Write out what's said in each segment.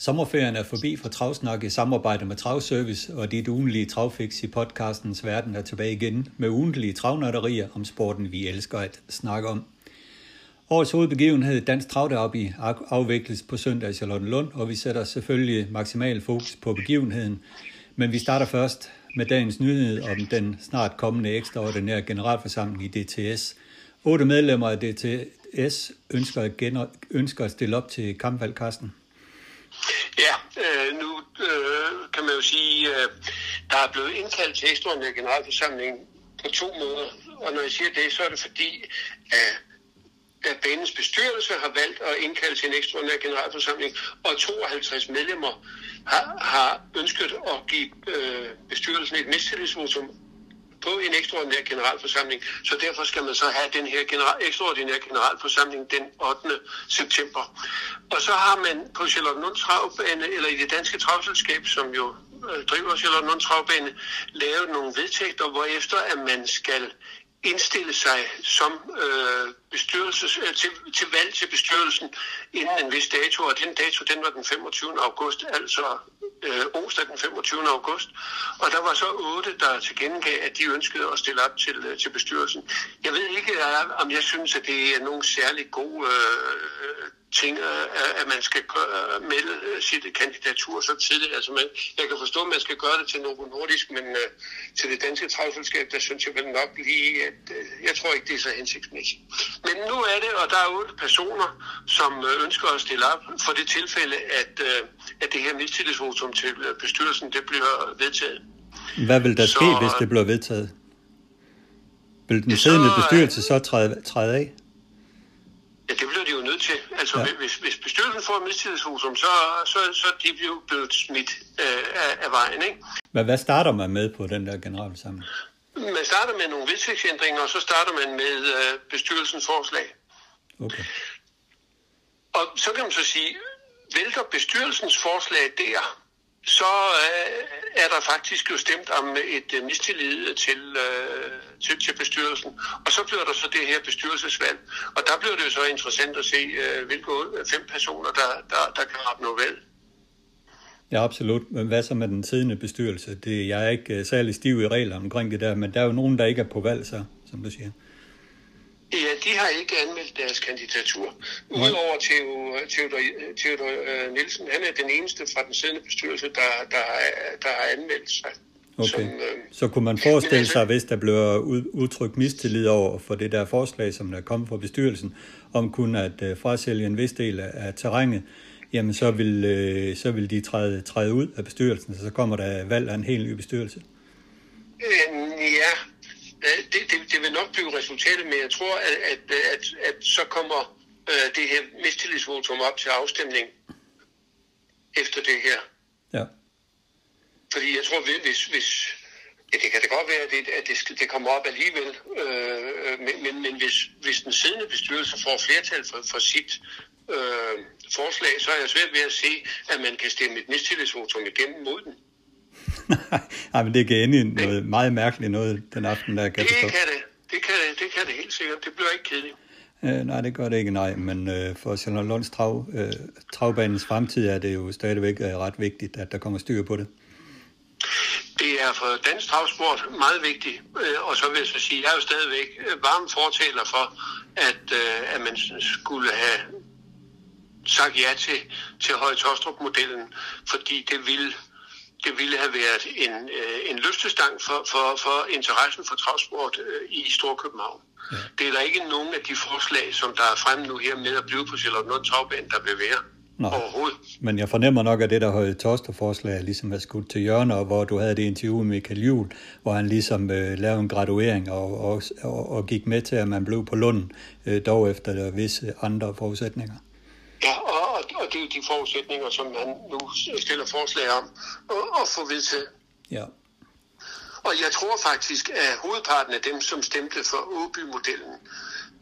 Sommerferien er forbi for Travsnak i samarbejde med Travservice, og dit ugenlige travfix i podcastens verden er tilbage igen med ugentlige travnørderier om sporten, vi elsker at snakke om. Årets hovedbegivenhed, Dansk Travderby, afvikles på søndag i Charlottenlund, og vi sætter selvfølgelig maksimal fokus på begivenheden. Men vi starter først med dagens nyhed om den snart kommende ekstraordinære generalforsamling i DTS. Otte medlemmer af DTS ønsker at, gener, ønsker at stille op til kampvalgkasten. Ja, øh, nu øh, kan man jo sige, øh, der er blevet indkaldt til ekstraordinær generalforsamling på to måder. Og når jeg siger det, så er det fordi, at at banens bestyrelse har valgt at indkalde til en ekstraordinær generalforsamling, og 52 medlemmer har, har ønsket at give øh, bestyrelsen et mistillidsvotum på en ekstraordinær generalforsamling. Så derfor skal man så have den her general, ekstraordinære generalforsamling den 8. september. Og så har man på Charlotte Travbane, eller i det danske travselskab, som jo øh, driver Charlotte Travbane, lavet nogle vedtægter, hvor efter at man skal indstille sig som øh, bestyrelses, øh, til, til valg til bestyrelsen inden en vis dato, og den dato den var den 25. august, altså øh, onsdag den 25. august. Og der var så otte, der til gengæld, at de ønskede at stille op til, øh, til bestyrelsen. Jeg ved ikke, øh, om jeg synes, at det er nogen særlig god øh, ting, øh, at man skal øh, melde sit kandidatur så tidligt. Altså man, jeg kan forstå, at man skal gøre det til Novo Nordisk, men øh, til det danske travselskab, der synes jeg vel nok lige, at øh, jeg tror ikke, det er så hensigtsmæssigt. Men nu er det, og der er otte personer, som uh, ønsker at stille op for det tilfælde, at, uh, at det her mistillidsvotum til bestyrelsen, det bliver vedtaget. Hvad vil der så, ske, hvis det bliver vedtaget? Vil den siddende bestyrelse så træde, træde af? Ja, det bliver de jo nødt til. Altså, ja. hvis, hvis bestyrelsen får mistillidsvotum, så, så, så de bliver jo blevet smidt øh, af, af vejen, ikke? Men hvad starter man med på den der generalforsamling? Man starter med nogle vedtægtsændringer, og så starter man med øh, bestyrelsens forslag. Okay. Og så kan man så sige, vælter bestyrelsens forslag der, så øh, er der faktisk jo stemt om et øh, mistillid til, øh, til, til bestyrelsen. Og så bliver der så det her bestyrelsesvalg. Og der bliver det jo så interessant at se, øh, hvilke fem personer, der, der, der kan opnå valg. Ja, absolut. Men hvad så med den siddende bestyrelse? Det, jeg er ikke øh, særlig stiv i reglerne omkring det der, men der er jo nogen, der ikke er på valg, så, som du siger. Ja, de har ikke anmeldt deres kandidatur. Udover Theodor, Theodor, uh, Nielsen, han er den eneste fra den siddende bestyrelse, der, der, der har anmeldt sig. Okay. Som, uh, så kunne man forestille altså, sig, hvis der blev udtrykt mistillid over for det der forslag, som der kom fra bestyrelsen, om kun at uh, frasælge en vis del af, terrænet, jamen så vil, uh, så vil de træde, træde ud af bestyrelsen, så kommer der valg af en helt ny bestyrelse. Øh, ja, det, det, det vil nok blive resultatet, men jeg tror, at, at, at, at så kommer øh, det her mistillidsvotum op til afstemning efter det her. Ja. Fordi jeg tror, hvis, hvis ja, det kan det godt være, at det, at det, det kommer op alligevel, øh, men, men, men hvis, hvis den siddende bestyrelse får flertal for, for sit øh, forslag, så er jeg svært ved at se, at man kan stemme et mistillidsvotum igennem mod den. Nej, men det kan ende noget meget mærkeligt noget den aften, der kan det kan det. Det kan det, det kan det helt sikkert. Det bliver ikke kedeligt. Øh, nej, det gør det ikke, nej. Men øh, for Sjælland Lunds trav, øh, travbanens fremtid er det jo stadigvæk øh, ret vigtigt, at der kommer styr på det. Det er for dansk travsport meget vigtigt. Øh, og så vil jeg så sige, at jeg er jo stadigvæk varm fortaler for, at, øh, at man skulle have sagt ja til, til Høje Tostrup-modellen, fordi det ville det ville have været en, øh, en løftestang for, for, for interessen for travsport øh, i Storkøbenhavn. Ja. Det er der ikke nogen af de forslag, som der er fremme nu her med at blive på Charlotte Travbane, der vil være. Nå. Overhovedet. Men jeg fornemmer nok, at det der høje tosterforslag ligesom er skudt til hjørne, og hvor du havde det interview med Michael Juhl, hvor han ligesom øh, lavede en graduering og, og, og, og gik med til, at man blev på Lunden, øh, dog efter visse andre forudsætninger. Ja, og, og det er jo de forudsætninger, som han nu stiller forslag om at, at få vedtaget. Ja. Og jeg tror faktisk, at hovedparten af dem, som stemte for Åby-modellen,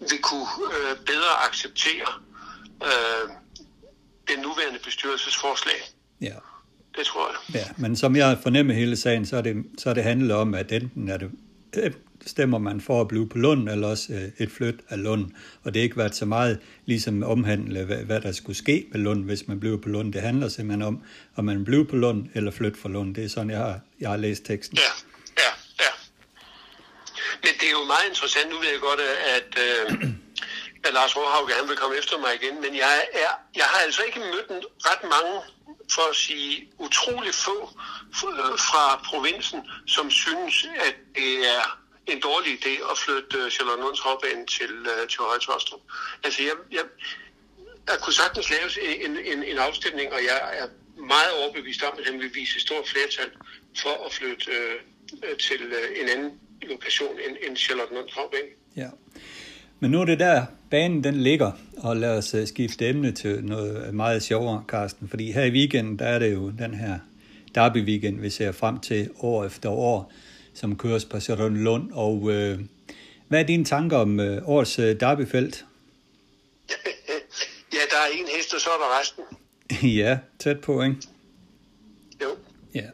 vil kunne øh, bedre acceptere øh, den nuværende bestyrelsesforslag. Ja. Det tror jeg. Ja, men som jeg fornemmer hele sagen, så er det, så er det handlet om, at enten er det, stemmer man for at blive på Lund, eller også øh, et flyt af Lund. Og det har ikke været så meget ligesom omhandle, hvad, hvad der skulle ske med Lund, hvis man blev på Lund. Det handler simpelthen om, om man blev på Lund eller flyt fra Lund. Det er sådan, jeg har, jeg har læst teksten. Ja, ja, ja. Men det er jo meget interessant. Nu ved jeg godt, at, øh, at Lars Råhauke, han vil komme efter mig igen. Men jeg, er, jeg har altså ikke mødt ret mange, for at sige utrolig få øh, fra provinsen, som synes, at det er en dårlig idé at flytte øh, Charlottenlunds Hovbane til, uh, til Højtostrup. Altså, jeg, jeg, der kunne sagtens laves en, en, en afstemning, og jeg er meget overbevist om, at den vil vise stort flertal for at flytte øh, øh til øh, en anden lokation end, end Charlottenlunds Hovbane. Ja. Men nu er det der, banen den ligger, og lad os øh, skifte emne til noget meget sjovere, Carsten. Fordi her i weekenden, der er det jo den her derby weekend, vi ser frem til år efter år som køres på Lund. Og øh, hvad er dine tanker om øh, årets øh, derbyfelt? ja, der er en hest, og så er der resten. ja, tæt på, ikke? Jo. Ja.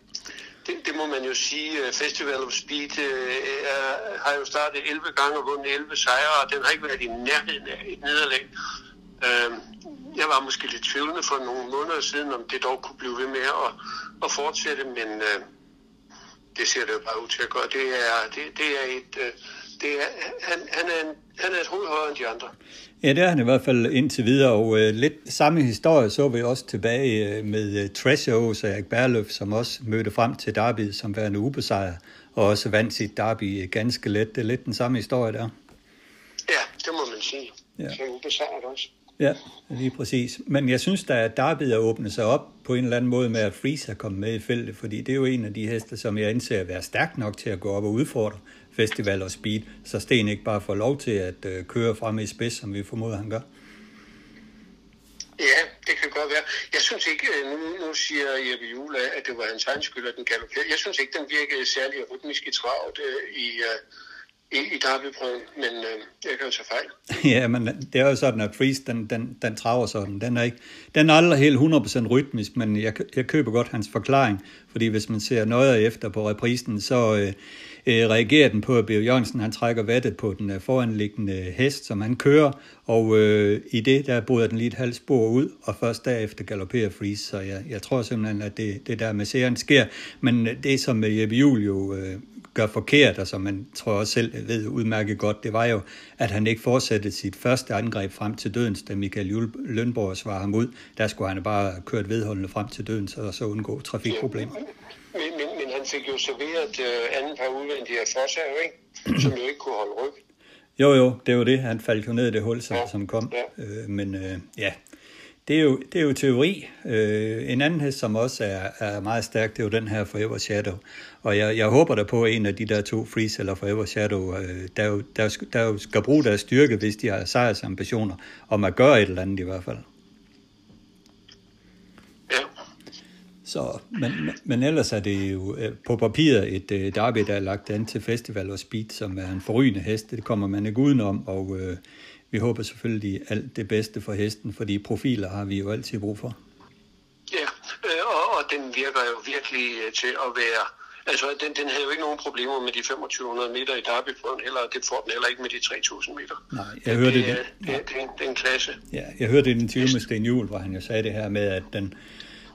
Det, det må man jo sige. Festival of Speed øh, er, har jo startet 11 gange og vundet 11 sejre, og den har ikke været i nærheden af et nederlag. Øh, jeg var måske lidt tvivlende for nogle måneder siden, om det dog kunne blive ved med at, at fortsætte, men øh, det ser det jo bare ud til at gøre. Det er, det, det er et... Øh, det er, han, han, er en, han er et hoved højere end de andre. Ja, det er han i hvert fald indtil videre, og uh, lidt samme historie så vi også tilbage uh, med uh, Treasure og Erik Berløf, som også mødte frem til Derby som værende ubesejret, og også vandt sit Derby ganske let. Det er lidt den samme historie der. Ja, det må man sige. Ja. Som ubesejret også. Ja, lige præcis. Men jeg synes der at Derby er åbne sig op på en eller anden måde med, at Freeze er kommet med i feltet, fordi det er jo en af de heste, som jeg anser at være stærk nok til at gå op og udfordre festival og speed, så Sten ikke bare får lov til at øh, køre frem i spids, som vi formoder, han gør. Ja, det kan godt være. Jeg synes ikke, øh, nu, nu siger Jeppe Jule, at det var hans egen skyld, at den galopperede. Jeg synes ikke, den virkede særlig rytmisk i travet øh, i, øh, i, i derbyprøven, men øh, jeg kan jo tage fejl. ja, men det er jo sådan, at Freeze, den, den, den traver sådan. Den er, ikke, den er aldrig helt 100% rytmisk, men jeg, jeg køber godt hans forklaring, fordi hvis man ser noget efter på reprisen, så øh, øh, reagerer den på, at Bjørn Jørgensen han trækker vattet på den øh, foranliggende hest, som han kører, og øh, i det, der bryder den lige et halvt spor ud, og først derefter galopperer Freeze, så jeg, jeg tror simpelthen, at det, det der med serien sker, men øh, det som øh, Jeppe Juhl jo øh, gør forkert, og som man tror også selv ved udmærket godt, det var jo, at han ikke fortsatte sit første angreb frem til dødens, da Michael Lønborg svarede ham ud. Der skulle han bare kørt vedholdende frem til dødens, og så undgå trafikproblemer. Men, men, men han fik jo serveret uh, anden par udvendige af Fossa, ikke? som jo ikke kunne holde ryg. Jo, jo, det var det. Han faldt jo ned i det hul, som, ja. som kom. Ja. Øh, men øh, ja, det er jo, det er jo teori. Øh, en anden hest, som også er, er meget stærk, det er jo den her Forever Shadow. Og jeg, jeg håber da på, at en af de der to Freeze eller Forever Shadow, øh, der, jo, der, der jo skal bruge deres styrke, hvis de har sejrsambitioner, om at gøre et eller andet i hvert fald. Ja. Så, men, men ellers er det jo øh, på papiret et øh, derby, der er lagt an til Festival og Speed, som er en forrygende hest. Det kommer man ikke udenom, og øh, vi håber selvfølgelig alt det bedste for hesten, fordi profiler har vi jo altid brug for. Ja, øh, og, og den virker jo virkelig øh, til at være... Altså, den, den havde jo ikke nogen problemer med de 2500 meter i Derbyprøven, eller det får den heller ikke med de 3000 meter. Nej, jeg hørte det. Det, det, det, det, det er en klasse. Ja, jeg hørte det i en interview med Sten Juhl, hvor han jo sagde det her med, at den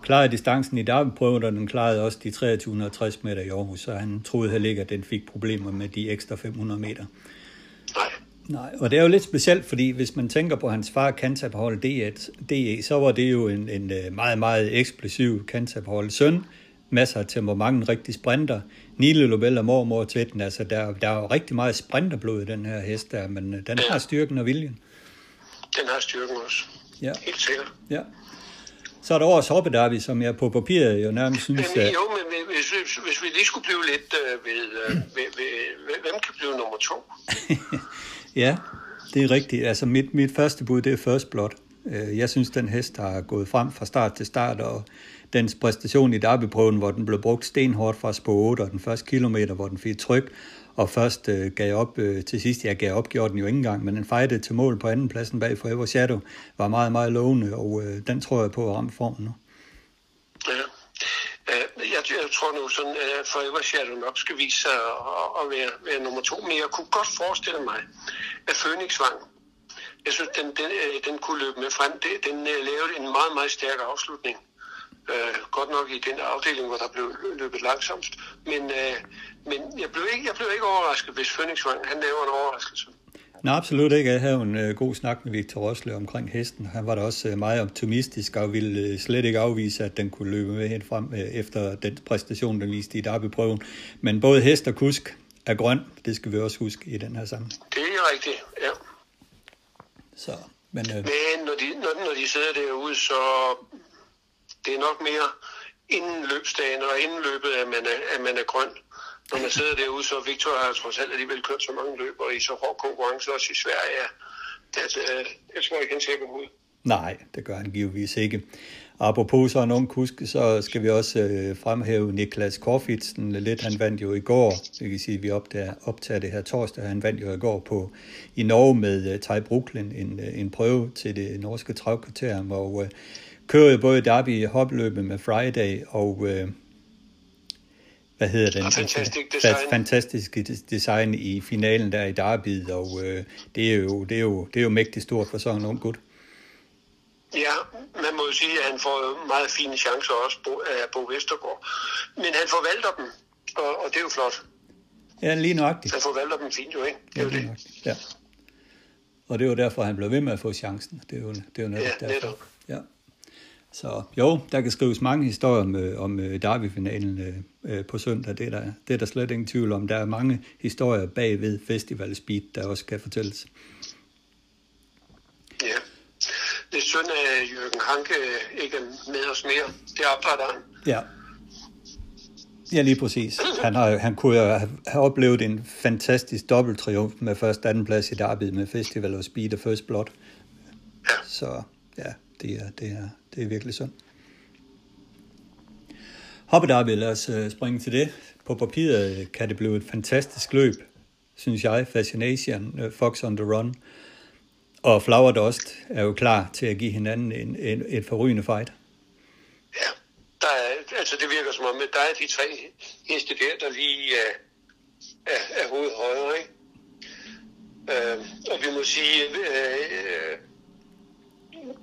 klarede distancen i Derbyprøven, og den klarede også de 2360 meter i Aarhus, så han troede heller ikke, at den fik problemer med de ekstra 500 meter. Nej. Nej, og det er jo lidt specielt, fordi hvis man tænker på hans far Kantabhold DE, så var det jo en, en øh, meget, meget eksplosiv Kantabhold søn. Masser af temperament, en rigtig sprinter. Nile Lobel og mormor til den. Altså, der, der er jo rigtig meget sprinterblod i den her hest der, men øh, den ja. har styrken og viljen. Den har styrken også. Ja. Helt sikkert. Ja. Så er der årets hoppedarby, som jeg på papiret jo nærmest synes... Men, jo, men hvis, hvis, hvis vi lige skulle blive lidt øh, ved, øh, ved, ved, hvem kan blive nummer to? Ja, det er rigtigt. Altså mit, mit første bud, det er First Blood. Øh, jeg synes, den hest har gået frem fra start til start, og dens præstation i derbyprøven, hvor den blev brugt stenhårdt fra spå 8, og den første kilometer, hvor den fik tryk, og først øh, gav op øh, til sidst. Jeg gav op, gjorde den jo ikke engang, men den fejede til mål på anden pladsen bag Forever Shadow, var meget, meget lovende, og øh, den tror jeg på at ramme formen nu. Ja. Øh, jeg, jeg tror nu sådan, at Forever Shadow nok skal vise sig at, at være, være nummer to, men jeg kunne godt forestille mig, at Phoenix Vang, jeg synes, den, den, øh, den kunne løbe med frem. Den lavede en meget, meget stærk afslutning. Uh, godt nok i den afdeling, hvor der blev løbet langsomst. Men, uh, men jeg, blev ikke, jeg blev ikke overrasket, hvis Phoenix Vang, han laver en overraskelse. Nej, absolut ikke. Jeg havde en uh, god snak med Victor Rosle omkring hesten. Han var da også uh, meget optimistisk og ville uh, slet ikke afvise, at den kunne løbe med helt frem uh, efter den præstation, den viste i derbyprøven. Men både hest og kusk er grøn. Det skal vi også huske i den her sammenhæng. Det er rigtigt, ja. Så, men, uh... men når, de, når, når de sidder derude, så det er nok mere inden løbsdagen og inden løbet, at man er, at man er grøn når man sidder derude, så Victor har trods alt alligevel kørt så mange løb, og i så hård konkurrence også i Sverige, at øh, jeg tror ikke, han ser ud. Nej, det gør han givetvis ikke. Apropos så en ung kusk, så skal vi også øh, fremhæve Niklas Korfitsen lidt. Han vandt jo i går, det kan sige, at vi opdager, optager det her torsdag, han vandt jo i går på, i Norge med øh, Thai Brooklyn, en, øh, en prøve til det norske travkvarter, og øh, kører både derby hopløbet med Friday, og uh, hvad hedder den? Fantastisk design. Fantastisk design i finalen der i Derby, og øh, det, er jo, det, er jo, det er jo mægtigt stort for sådan en ung gut. Ja, man må jo sige, at han får meget fine chancer også af Bo Vestergaard. Men han forvalter dem, og, og det er jo flot. Ja, lige nøjagtigt. Han forvalter dem fint jo, ikke? Det er ja, jo det. Ja. Og det er jo derfor, han blev ved med at få chancen. Det er jo, det er jo netop ja, derfor. Netop. Ja. Så jo, der kan skrives mange historier om, øh, om øh, Derby-finalen øh, på søndag. Det er, der, det er der slet ingen tvivl om. Der er mange historier bagved Festival Speed, der også kan fortælles. Ja. Det er synd, at Jørgen Hanke ikke er med os mere. Det er han. Ja. Ja, lige præcis. Han, har, han kunne jo have oplevet en fantastisk dobbelttriumf med først anden plads i Derby med Festival og Speed og First Blood. Ja. Så ja, det er, det er, det er virkelig synd. Hoppederby, lad os øh, springe til det. På papiret øh, kan det blive et fantastisk løb, synes jeg. Fascination, øh, Fox on the Run. Og Flower Dust er jo klar til at give hinanden en, en, et forrygende fight. Ja, der er, altså det virker som om, at der er de tre heste der, der lige er, er, er hovedet højere, ikke? Øh, og vi må sige, øh,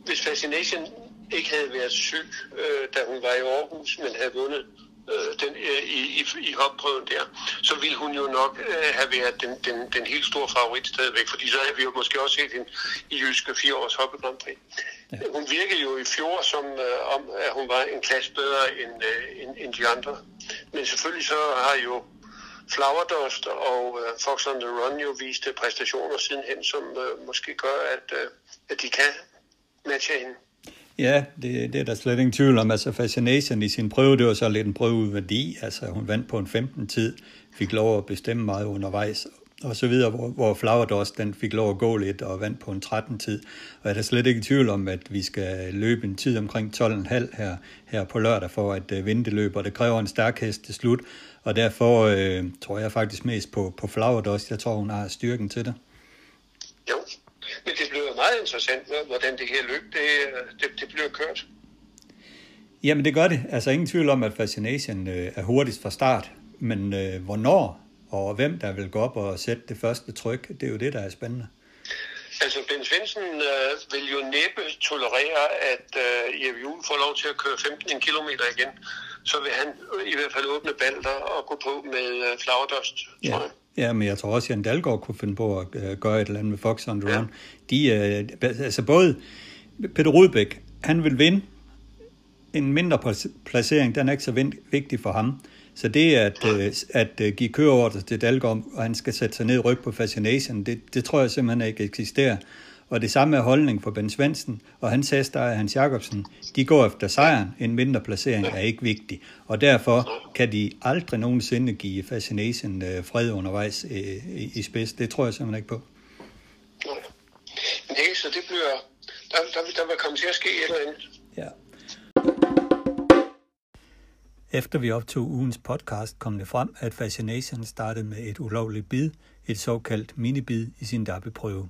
hvis Fascination ikke havde været syg, øh, da hun var i Aarhus, men havde vundet øh, den, øh, i, i, i hopprøven der, så ville hun jo nok øh, have været den, den, den helt store favorit stadigvæk, fordi så havde vi jo måske også set hende i Jyske fire års hoppe Grand Prix. Ja. Hun virkede jo i fjor som øh, om, at hun var en klasse bedre end, øh, end, end de andre. Men selvfølgelig så har jo Flowerdust og øh, Fox on the Run jo vist præstationer sidenhen, som øh, måske gør, at, øh, at de kan matche hende. Ja, det, det er der slet ingen tvivl om. Altså Fascination i sin prøve, det var så lidt en prøve værdi. Altså hun vandt på en 15 tid, fik lov at bestemme meget undervejs og så videre, hvor, hvor Flowerdust den fik lov at gå lidt og vandt på en 13 tid. Og jeg er der slet ikke i tvivl om, at vi skal løbe en tid omkring 12,5 her, her på lørdag for at uh, vinde det løb, og det kræver en stærk hest til slut. Og derfor øh, tror jeg faktisk mest på, på Flowerdust. Jeg tror, hun har styrken til det. Jo, men det bliver meget interessant, hvordan det her løb det, det, det bliver kørt. Jamen det gør det. Altså ingen tvivl om, at Fascination øh, er hurtigst fra start. Men øh, hvornår og hvem der vil gå op og sætte det første tryk, det er jo det, der er spændende. Altså, Ben Svendsen øh, vil jo næppe tolerere, at øh, Jeppe Juhl får lov til at køre 15 km igen. Så vil han i hvert fald åbne balder og gå på med øh, flagdust, ja. tror jeg. Ja, men jeg tror også, at Jan Dalgaard kunne finde på at uh, gøre et eller andet med Fox on the Run. De, øh, altså både Peter Rudbæk, han vil vinde en mindre placering, den er ikke så vigtig for ham. Så det at, øh, at øh, give køreordre til Dalgaard, og han skal sætte sig ned ryg på Fascination, det, det tror jeg simpelthen ikke eksisterer. Og det samme er holdning for Ben Svendsen og hans er Hans Jacobsen. De går efter sejren. En mindre placering er ikke vigtig. Og derfor kan de aldrig nogensinde give Fascination fred undervejs i spids. Det tror jeg simpelthen ikke på. Nej, så det bliver, der, der, der vil komme til at ske et eller andet. Ja. Efter vi optog ugens podcast, kom det frem, at Fascination startede med et ulovligt bid, et såkaldt minibid i sin DAB-prøve.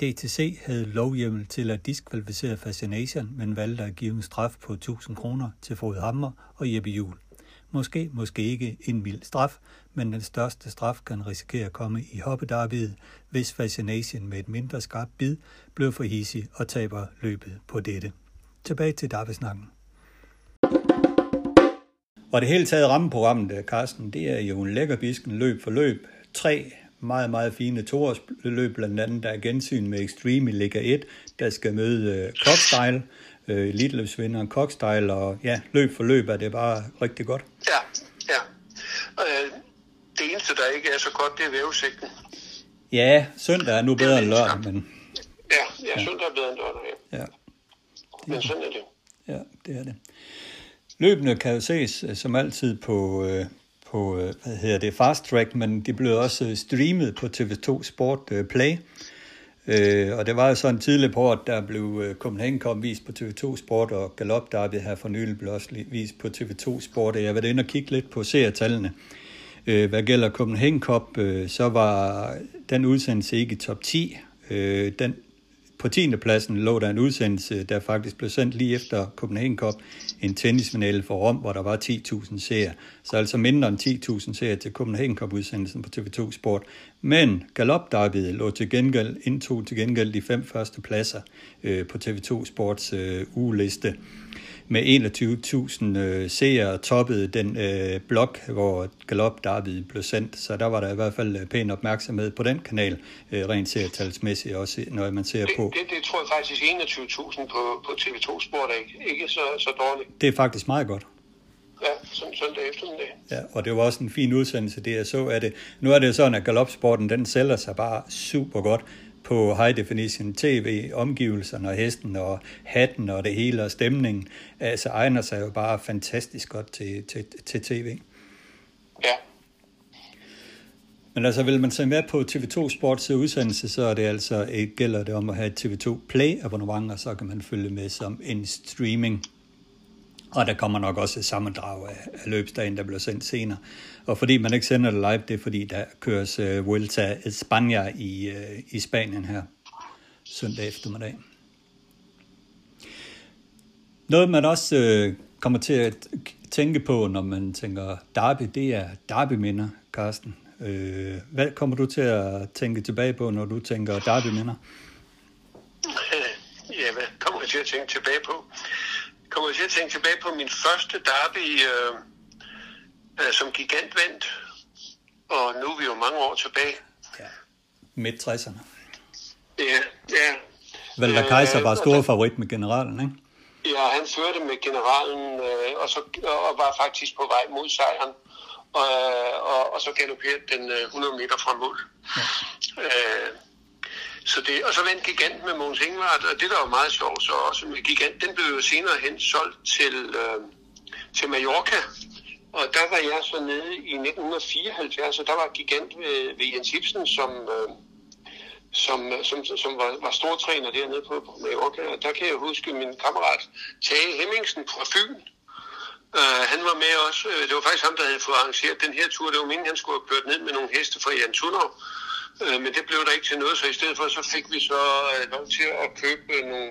DTC havde lovhjemmel til at diskvalificere Fascination, men valgte at give en straf på 1000 kroner til Frode Hammer og Jeppe Juhl. Måske, måske ikke en mild straf, men den største straf kan risikere at komme i hoppedarbedet, hvis Fascination med et mindre skarpt bid blev for hissig og taber løbet på dette. Tilbage til Darvesnakken. Og det hele taget rammeprogrammet, Carsten, det er jo en lækker bisken løb for løb. Tre meget, meget fine toårsløb, blandt andet der er gensyn med Extreme i Liga 1, der skal møde uh, Cockstyle, uh, eliteløbsvinderen Cockstyle, og ja, løb for løb er det bare rigtig godt. Ja, ja. Uh, det eneste, der ikke er så godt, det er vævesigten. Ja, søndag er nu bedre end lørdag, men... Ja, ja, søndag er bedre end lørdag, ja. ja. Men sådan er det. Ja, det er det. Løbende kan jo ses som altid på, på hvad hedder det, Fast Track, men de blev også streamet på TV2 Sport Play. Øh, og det var jo sådan tidlig på, at der blev øh, Copenhagen kom vist på TV2 Sport, og Galop Derby her for nylig blev også vist på TV2 Sport. Jeg var inde og kigge lidt på seertallene. Øh, hvad gælder Copenhagen Cup, øh, så var den udsendelse ikke i top 10. Den på 10. pladsen lå der en udsendelse, der faktisk blev sendt lige efter Copenhagen Cup, en tennisfinale for Rom, hvor der var 10.000 seere. Så altså mindre end 10.000 seere til Copenhagen Cup udsendelsen på TV2 Sport. Men Galop David lå til gengæld, indtog til gengæld de fem første pladser øh, på TV2 Sports øh, ugeliste med 21.000 øh, seere toppede den øh, blok, hvor Galop Derby blev sendt. Så der var der i hvert fald øh, pæn opmærksomhed på den kanal, øh, rent serietalsmæssigt også, når man ser det, på. Det, det tror jeg faktisk 21.000 på, på TV2 Sport er ikke, ikke så, så dårligt. Det er faktisk meget godt. Ja, sådan søndag eftermiddag. Ja, og det var også en fin udsendelse, det jeg så af det. Nu er det sådan, at galopsporten, den sælger sig bare super godt på high definition tv, omgivelserne og hesten og hatten og det hele og stemningen, altså egner sig jo bare fantastisk godt til, til, til tv. Ja. Men altså, vil man se med på TV2 Sports udsendelse, så er det altså, et, gælder det om at have et TV2 Play abonnement, og så kan man følge med som en streaming. Og der kommer nok også et sammendrag af, af løbsdagen, der bliver sendt senere. Og fordi man ikke sender det live, det er fordi, der køres uh, Vuelta España i, uh, i Spanien her søndag eftermiddag. Noget man også uh, kommer til at tænke på, når man tænker derby, det er derby-minder, Carsten. Uh, hvad kommer du til at tænke tilbage på, når du tænker derby-minder? Ja, hvad kommer jeg til at tænke tilbage på? kommer jeg til at tænke tilbage på min første derby, øh, øh, som gigant vandt. Og nu er vi jo mange år tilbage. Ja, midt 60'erne. Ja, ja. Valder Kaiser var stor favorit med generalen, ikke? Ja, han førte med generalen, øh, og, så, og var faktisk på vej mod sejren. Og, og, og så galopperede den øh, 100 meter fra mål. Ja. Øh, så det, og så vandt Gigant med Måns Ingvart, og det der var meget sjovt så også med Gigant, den blev jo senere hen solgt til, øh, til Mallorca. Og der var jeg så nede i 1974, og der var Gigant ved, ved Jens Ibsen, som, øh, som, øh, som, som var, var stortræner dernede på, på Mallorca. Og der kan jeg huske min kammerat Tage Hemmingsen fra Fyn. Uh, han var med også. Øh, det var faktisk ham, der havde fået arrangeret den her tur. Det var meningen, han skulle have kørt ned med nogle heste fra Jan Tunov. Uh, men det blev der ikke til noget, så i stedet for så fik vi så uh, lov til at købe nogle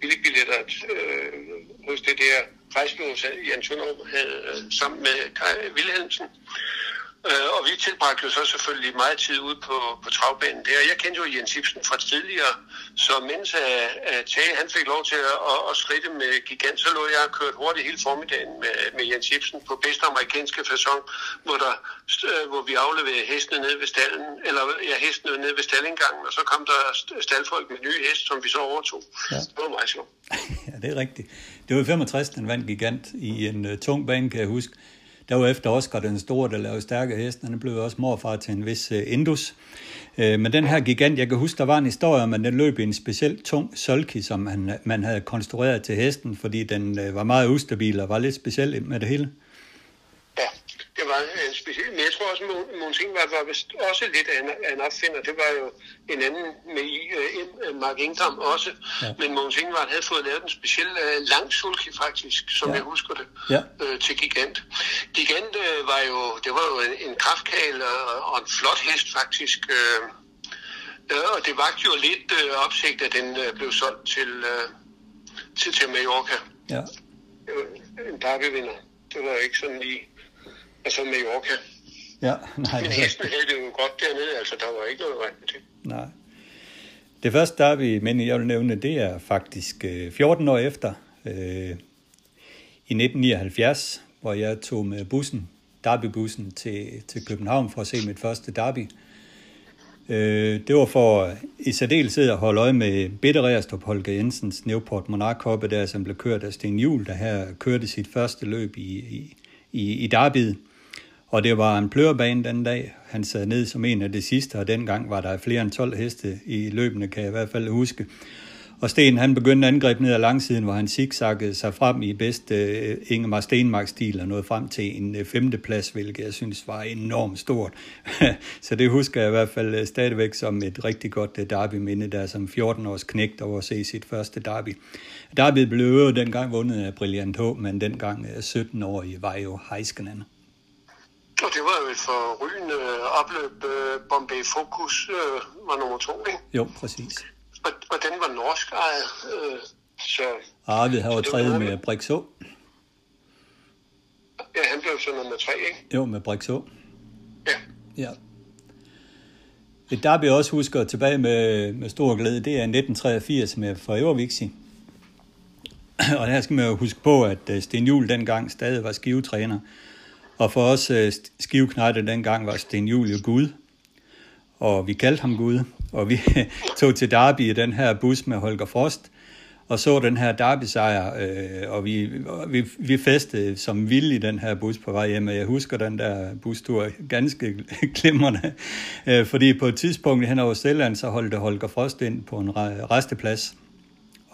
billigbilletter uh, hos det der rejsbyrå, Jens Tønderup havde øh, sammen med Kai Wilhelmsen. Øh, og vi tilbragte jo så selvfølgelig meget tid ude på, på travbanen der. Jeg kendte jo Jens Ibsen fra tidligere, så mens at, at Tage han fik lov til at, at, at skritte med gigant, så lå jeg og kørt hurtigt hele formiddagen med, med Jens Ibsen på bedste amerikanske fasong, hvor, der, øh, hvor vi afleverede hestene ned ved stallen, eller ja, hestene ned ved stallinggangen, og så kom der staldfolk med nye heste, som vi så overtog. Ja. Det var meget sjovt. ja, det er rigtigt. Det var 65, den vandt gigant i en uh, tung bane, kan jeg huske. Der var efter Oscar den store, der lavede stærke heste. Han blev også morfar til en vis uh, Indus. Uh, men den her gigant, jeg kan huske, der var en historie om, at den løb i en specielt tung solki, som man, man havde konstrueret til hesten, fordi den uh, var meget ustabil og var lidt speciel med det hele. Det var en speciel. Men jeg tror også, at Måns Ingvar var vist også lidt af en, opfinder. Det var jo en anden med i, uh, Mark Ingdam også. Ja. Men Måns Ingvar havde fået lavet en speciel uh, lang sulky faktisk, som ja. jeg husker det, Ja. øh, til Gigant. Gigant øh, var jo, det var jo en, en kraftkagel og, og en flot hest faktisk. Øh, øh, og det vagte jo lidt øh, opsigt, at den øh, blev solgt til, øh, til, til Mallorca. Ja. Det var en derbyvinder. Det var jo ikke sådan lige... Altså Mallorca. Ja, nej, Men det, hesten havde det jo godt dernede, altså der var ikke noget med det. nej. Det første derby, men jeg vil nævne, det er faktisk øh, 14 år efter, øh, i 1979, hvor jeg tog med bussen, derbybussen, til, til København for at se mit første derby. Øh, det var for i særdeleshed at holde øje med Bitte Reerstrup Holger Jensens Newport Monarch Hoppe, der som blev kørt af Sten Juhl, der her kørte sit første løb i, i, i, i derbyet. Og det var en plørebane den dag. Han sad ned som en af de sidste, og dengang var der flere end 12 heste i løbende, kan jeg i hvert fald huske. Og Sten, han begyndte angreb ned ad langsiden, hvor han zigzaggede sig frem i bedste uh, Ingemar Stenmark-stil og nåede frem til en uh, femteplads, hvilket jeg synes var enormt stort. Så det husker jeg i hvert fald uh, stadigvæk som et rigtig godt uh, derby-minde, der som 14-års knægt over at se sit første derby. Derby blev jo dengang vundet af Brilliant H, men dengang uh, 17-årige var jo Heiskanen. Og det var jo et forrygende opløb. Øh, Bombay Focus øh, var nummer to, ikke? Jo, præcis. Og, og den var norsk ejet. Øh, så Arvid har jo træet med Brixå. ja, han blev så nummer tre, ikke? Jo, med Brixå. Ja. Ja. Et derby, jeg også husker tilbage med, med stor glæde, det er 1983 med Forevervixi. Og her skal man jo huske på, at øh, Sten Juhl dengang stadig var skivetræner. Og for os øh, skiveknejte dengang var Sten Juhl Gud. Og vi kaldte ham Gud. Og vi tog til Derby i den her bus med Holger Frost. Og så den her Derby-sejr, øh, og vi, vi, vi festede som vilde i den her bus på vej hjem, og jeg husker den der bustur ganske glimrende, øh, fordi på et tidspunkt hen over Sjælland, så holdte Holger Frost ind på en resteplads,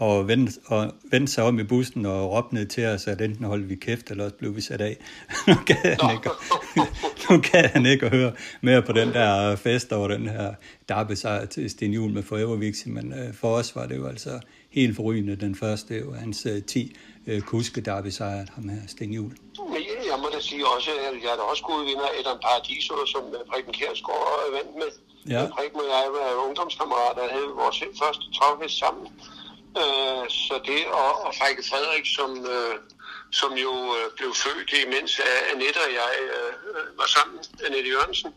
og vendte, og vendte sig om i bussen og råbte ned til os, at enten holdt vi kæft, eller også blev vi sat af. nu, gad han ikke, nu gad han ikke at høre mere på den der fest over den her derby-sejr til Sten Juhl med Forever Vixi, men øh, for os var det jo altså helt forrygende den første, jo hans øh, 10 øh, kuske derby-sejr, ham her Sten Juhl. Jeg- må da sige også, at jeg er da også gode vinder Adam Paradiso, som øh, Preben Kjærsgaard vandt med. Ja. Preben og jeg var ungdomskammerater havde vores første travhest sammen. Øh, så det, og, og Frække Frederik, som, øh, som jo øh, blev født, imens øh, Annette og jeg øh, var sammen, Annette Jørgensen.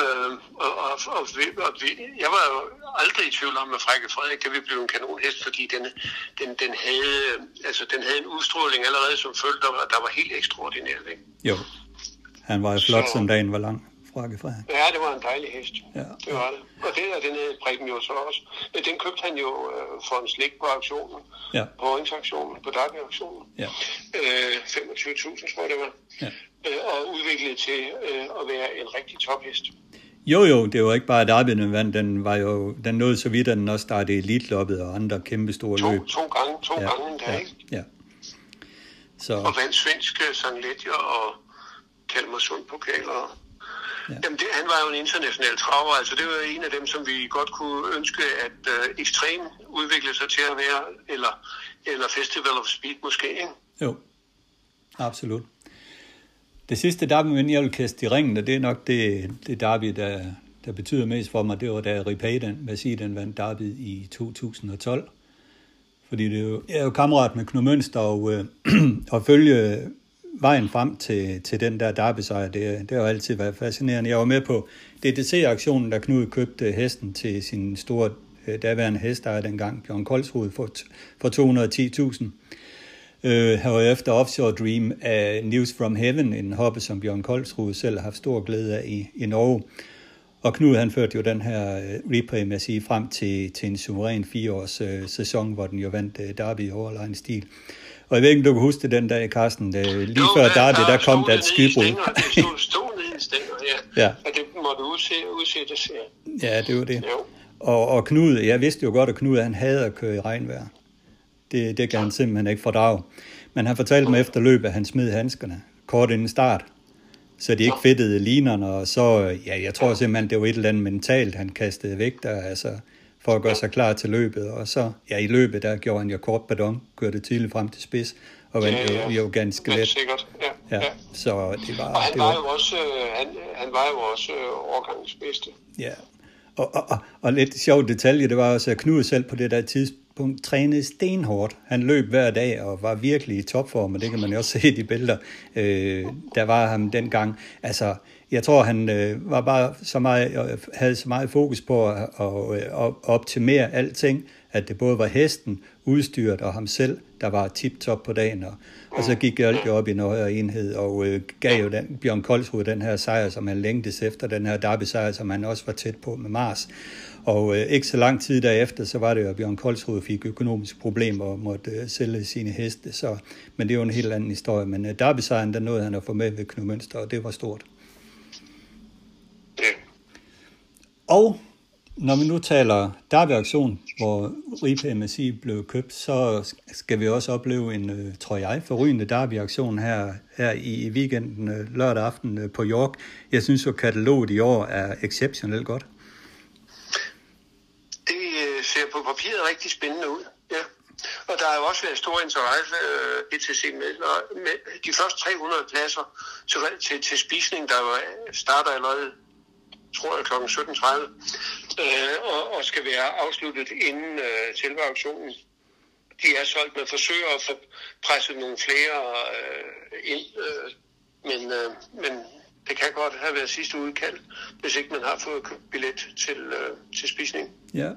Øh, og, og, og, vi, og vi, jeg var jo aldrig i tvivl om, at Frække Frederik, det ville blive en kanonhest, fordi den, den, den, havde, øh, altså, den havde en udstråling allerede, som følte, der var, der var helt ekstraordinært. Ikke? Jo, han var jo flot, Så- som dagen var lang. Frakke fra. Ja, det var en dejlig hest. Ja. Det var det. Og det er den havde Preben jo så også. Den købte han jo øh, for en slik på auktionen. Ja. På åringsauktionen, på Derby-auktionen. Ja. Øh, 25.000, tror jeg det var. Ja. Øh, og udviklet til øh, at være en rigtig tophest. Jo, jo, det var ikke bare Derby, den vandt. Den, var jo, den nåede så vidt, at den også startede elitloppet og andre kæmpe store To, løb. to gange, to Ja, gange endda, ja, ikke? ja. Så, Og vandt svenske Sangletjer og Kalmarsund pokaler. Ja. Ja. Jamen, det, han var jo en international traver, altså det var en af dem, som vi godt kunne ønske, at øh, ekstrem udviklede sig til at være, eller, eller Festival of Speed måske, ikke? jo, absolut. Det sidste derby, jeg vil kaste i ringen, og det er nok det, det derby, der, der betyder mest for mig, det var da Ripaden, Massi, den vandt derby i 2012. Fordi det er jo, jeg er jo kammerat med Knud Mønster, og, øh, og følge vejen frem til, til den der derbysejr, det, det har jo altid været fascinerende. Jeg var med på DDC-aktionen, da Knud købte hesten til sin store øh, daværende hestejer dengang, Bjørn Koldshoved, for, for 210.000. Øh, herefter Offshore Dream af News from Heaven, en hoppe, som Bjørn Koldsrud selv har haft stor glæde af i, i Norge. Og Knud han førte jo den her øh, replay med at sige frem til, til en suveræn fireårs øh, sæson, hvor den jo vandt øh, Derby i overlegen stil. Og jeg ved ikke, du kan huske det den dag, Carsten, da, lige Jo, før der- Derby, der kom det der et skybrud. Det stod, nede i stænger, ja. Ja. Og det måtte udse, udsættes, ja. Ja, det var det. Jo. Og, og Knud, jeg vidste jo godt, at Knud han havde at køre i regnvejr. Det, det kan han simpelthen ikke fordrage. Men han fortalte mig efter løbet, at han smed handskerne kort inden start. så de ikke fedtede linerne, og så, ja, jeg tror simpelthen, det var et eller andet mentalt, han kastede væk der, altså, for at gøre sig klar til løbet, og så, ja, i løbet, der gjorde han jo kort badon, kørte tidligt frem til spids, og vandt ja, ja. Jo, jo ganske let. sikkert, ja. ja. Så det var... Og han det var, var jo også, øh, han, han var jo også øh, årgangens bedste. Ja, og, og, og, og lidt sjov detalje, det var også, at Knud selv på det der tidspunkt trænede stenhårdt. Han løb hver dag og var virkelig i topform, og det kan man jo også se i de billeder, øh, der var ham dengang. Altså, jeg tror, han øh, var bare så meget, øh, havde så meget fokus på at, at, øh, at optimere alting, at det både var hesten, udstyret og ham selv, der var tip-top på dagen. Og, og så gik alt jo op i en højere enhed, og øh, gav jo den, Bjørn Koldsrud den her sejr, som han længtes efter, den her derby-sejr, som han også var tæt på med Mars. Og øh, ikke så lang tid derefter, så var det jo, at Bjørn Koldsrud fik økonomiske problemer og måtte øh, sælge sine heste. Så, men det er jo en helt anden historie. Men øh, derby-sejren, den nåede han at få med ved Knud Mønster, og det var stort. Og når vi nu taler derby-aktion, hvor Ripe MSI blev købt, så skal vi også opleve en, øh, tror jeg, forrygende derby-aktion her, her i weekenden øh, lørdag aften øh, på York. Jeg synes jo, kataloget i år er exceptionelt godt. Det ser på papiret rigtig spændende ud, ja. Og der har jo også været stor interesse øh, ETC med, med de første 300 pladser til, til, til spisning, der starter allerede tror jeg, kl. 17.30, øh, og, og skal være afsluttet inden øh, selve auktionen. De er solgt, med forsøger at få presset nogle flere øh, ind, øh, men, øh, men det kan godt have været sidste udkald, hvis ikke man har fået købt billet til, øh, til spisning. Ja.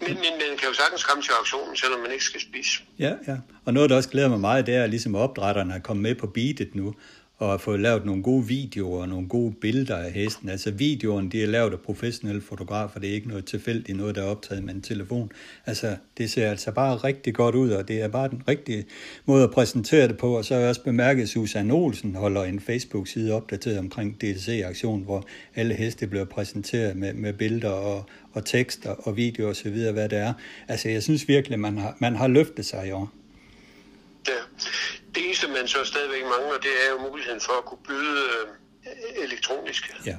Men, men man kan jo sagtens komme til auktionen, selvom man ikke skal spise. Ja, ja. Og noget, der også glæder mig meget, det er, at ligesom opdrætterne er kommet med på beatet nu, og har fået lavet nogle gode videoer og nogle gode billeder af hesten. Altså videoerne, de er lavet af professionelle fotografer, det er ikke noget tilfældigt, noget der er optaget med en telefon. Altså, det ser altså bare rigtig godt ud, og det er bare den rigtige måde at præsentere det på. Og så har jeg også bemærket, at Susanne Olsen holder en Facebook-side opdateret omkring DTC-aktionen, hvor alle heste bliver præsenteret med, med billeder og, og tekster og videoer osv., hvad det er. Altså, jeg synes virkelig, man har, man har løftet sig i år. Ja. Det eneste, man så stadigvæk mangler, det er jo muligheden for at kunne byde øh, elektronisk. Ja.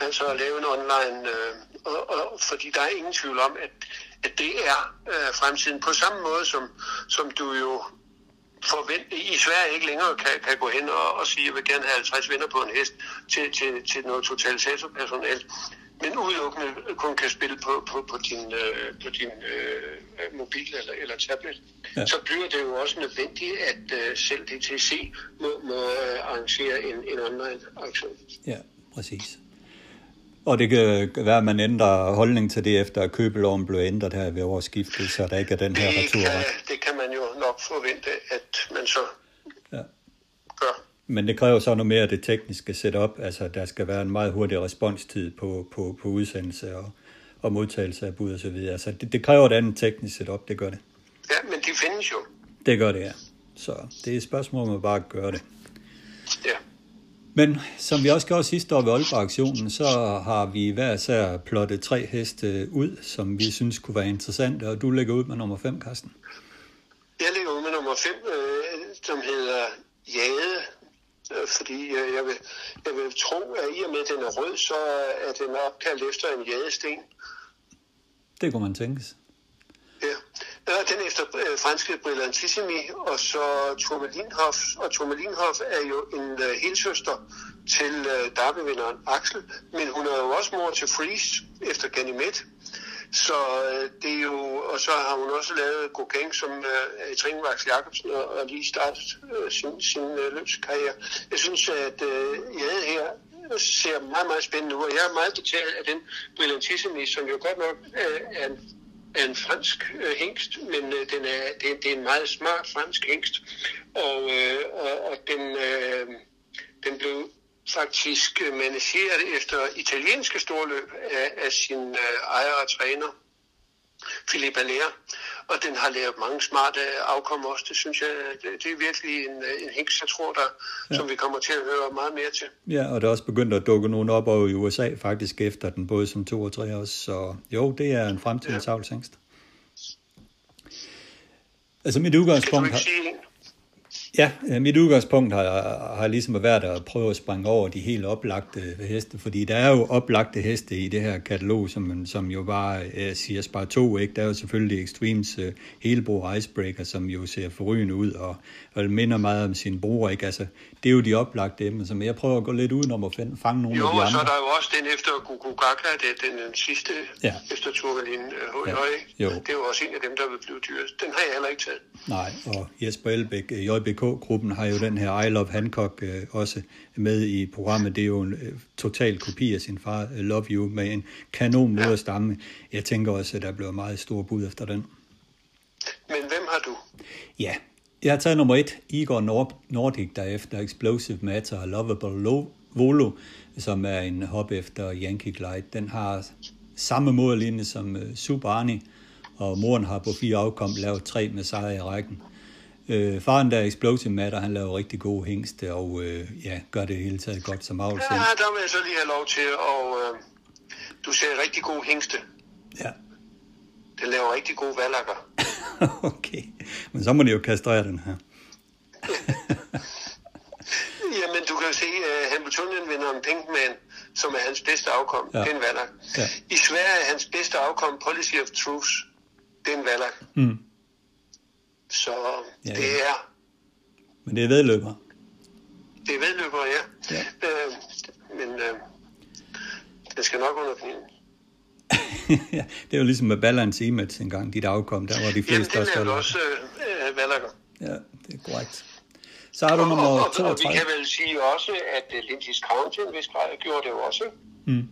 Altså at lave en online, øh, og, og, fordi der er ingen tvivl om, at, at det er øh, fremtiden. På samme måde som, som du jo forvent, i Sverige ikke længere kan, kan gå hen og, og sige, at jeg vil gerne have 50 vinder på en hest til, til, til noget totalisatorpersonale men udelukkende kun kan spille på, på, på din, øh, på din øh, mobil eller, eller tablet, ja. så bliver det jo også nødvendigt, at øh, selv DTC må, må øh, arrangere en, en online aktion. Ja, præcis. Og det kan være, at man ændrer holdning til det, efter at købeloven blev ændret her ved årsskiftet, så der ikke er den her det retur. Kan, det kan man jo nok forvente, at man så ja. gør. Men det kræver så noget mere af det tekniske setup, altså der skal være en meget hurtig responstid på, på, på udsendelse og, og modtagelse af bud og så videre. Altså det, det kræver et andet teknisk setup, det gør det. Ja, men de findes jo. Det gør det, ja. Så det er et spørgsmål om at bare gøre det. Ja. Men som vi også gjorde sidste år ved Aalborg-aktionen, så har vi hver sær plottet tre heste ud, som vi synes kunne være interessante, og du lægger ud med nummer 5, Carsten. Jeg lægger ud med nummer 5, øh, som hedder Jade fordi øh, jeg vil, jeg vil tro, at i og med, at den er rød, så er den opkaldt efter en jadesten. Det kunne man tænke Ja, den er efter øh, franske Brillantissimi, og så Tourmalinhof. Og Tourmalinhof er jo en uh, helsøster til uh, derbyvinderen Axel, men hun er jo også mor til Freeze efter Ganymed. Så øh, det er jo, og så har hun også lavet Gokeng, som øh, Trine i Jacobsen, og, og lige startet øh, sin, sin øh, løbskarriere. Jeg synes, at øh, jeg her øh, ser meget, meget spændende ud, og jeg er meget betaget af den brillantisme, som jo godt nok øh, er en er en fransk øh, hængst, men øh, den er, det, det er en meget smart fransk hængst, og, øh, og, og den, øh, den blev faktisk øh, manageret efter italienske storløb af, af sin øh, ejer og træner, Philippe Allaire. Og den har lavet mange smarte afkom også. Det synes jeg, det, det er virkelig en, en hængst, jeg tror, der, ja. som vi kommer til at høre meget mere til. Ja, og der er også begyndt at dukke nogen op over i USA faktisk efter den, både som to og tre også. Så jo, det er en fremtidens ja. Altså mit udgangspunkt... Skal du ikke sige Ja, øh, mit udgangspunkt har, har ligesom været at prøve at springe over de helt oplagte heste, fordi der er jo oplagte heste i det her katalog, som, som jo bare uh, siger spar to, ikke? Der er jo selvfølgelig Extremes uh, Helbro Icebreaker, som jo ser forrygende ud, og, og minder meget om sin bror, ikke? Altså, det er jo de oplagte emner, som jeg prøver at gå lidt udenom og fange nogle jo, af de andre. Jo, så er der jo også den efter Gugugaka, det er den, den sidste ja. efter Turvalin uh, ja. Jo. Det er jo også en af dem, der vil blive dyrest. Den har jeg heller ikke taget. Nej, og Jesper Elbæk, JBK-gruppen, har jo den her I Love Hancock øh, også med i programmet. Det er jo en øh, total kopi af sin far, øh, Love You, med en kanon måde at stamme. Jeg tænker også, at der bliver meget stor bud efter den. Men hvem har du? Ja, jeg har taget nummer et, Igor Nord- Nordic, der efter Explosive Matter og Lovable Lo- Volo, som er en hop efter Yankee Glide. Den har samme mållinje som Super Arnie, og moren har på fire afkom lavet tre med sejre i rækken. Øh, faren der Explosive Matter, han laver rigtig gode hængste, og øh, ja, gør det hele taget godt som avl. Ja, der vil jeg så lige have lov til, og øh, du ser rigtig gode hængste. Ja. Den laver rigtig gode valakker. okay, men så må de jo kastrere den her. Jamen, du kan jo se uh, Hamiltonian-vinderen Pinkman, som er hans bedste afkom. Ja. Det er en valak. Ja. I Sverige er hans bedste afkom Policy of Truth. Det er en valak. Mm. Så ja, ja. det er... Men det er vedløber. Det er vedløber, ja. ja. Øh, men øh, det skal nok under kniven. ja, det jo ligesom med Balance Image engang, dit afkom, der var de fleste Jamen, den er også øh, øh. Ja, det er korrekt. Så har du nummer 32. Og, og, vi kan vel sige også, at uh, Lindsay's County, hvis gjorde det jo også. Mm.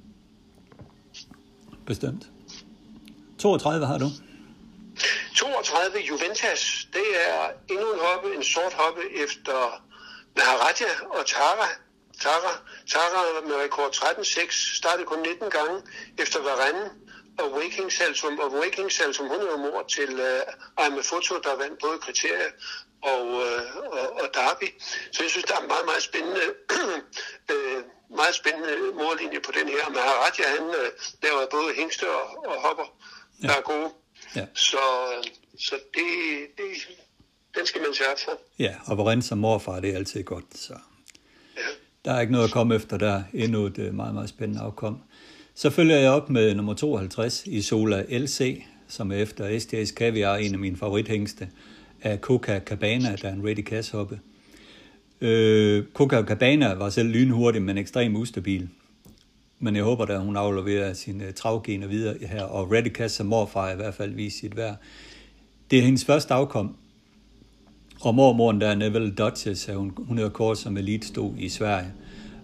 Bestemt. 32 har du. 32 Juventus, det er endnu en hoppe, en sort hoppe efter Maharaja og Tara. Tara, Tara med rekord 13-6, startede kun 19 gange efter Varane og Waking Salsum. Og Waking Salsum, hun er mor til uh, Aime Foto, der vandt både kriterier og, uh, og, og Derby. Så jeg synes, der er meget, meget spændende, uh, meget spændende mållinje på den her. Maharaja, han uh, laver både hængste og, og hopper, ja. der er gode. Ja. Så, så det, det, den skal man sørge for. Ja, og hvor som morfar, det er altid godt. Så. Ja. Der er ikke noget at komme efter der. Endnu et øh, meget, meget spændende afkom. Så følger jeg op med nummer 52 i Sola LC, som er efter STS Caviar, en af mine favorithængste, af Coca Cabana, der er en ready hoppe. Øh, Coca Cabana var selv lynhurtig, men ekstremt ustabil men jeg håber da, at hun afleverer sine travgener videre her, og Reddy som morfar i hvert fald viser sit værd. Det er hendes første afkom, og mormoren der er Neville Duchess, hun, hun er kort som elite stod i Sverige.